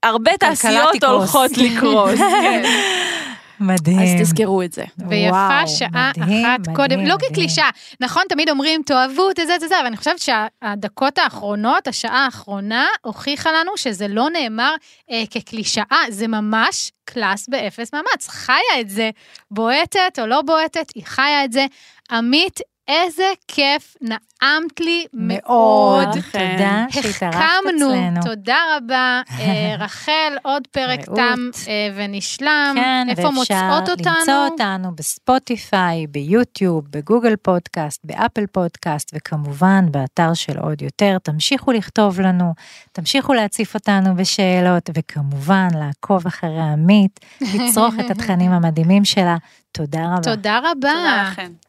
הרבה תעשיות. הולכות לקרוס. כן. מדהים. אז תזכרו את זה. ויפה וואו, שעה מדהים, אחת מדהים, קודם, לא מדהים. כקלישה, נכון, תמיד אומרים תאהבו את זה, זה, זה, אבל אני חושבת שהדקות האחרונות, השעה האחרונה, הוכיחה לנו שזה לא נאמר אה, כקלישאה, זה ממש קלאס באפס מאמץ, חיה את זה, בועטת או לא בועטת, היא חיה את זה. עמית, איזה כיף, נעמת לי מאוד. מאוד. תודה שהתארחת החכמנו, אצלנו. תודה רבה. אה, רחל, עוד פרק. תם אה, ונשלם. כן, איפה ואפשר מוצאות אותנו? למצוא אותנו בספוטיפיי, ביוטיוב, בגוגל פודקאסט, באפל פודקאסט, וכמובן באתר של עוד יותר. תמשיכו לכתוב לנו, תמשיכו להציף אותנו בשאלות, וכמובן לעקוב אחרי עמית, לצרוך את התכנים המדהימים שלה. תודה רבה. תודה רבה. תודה לכם.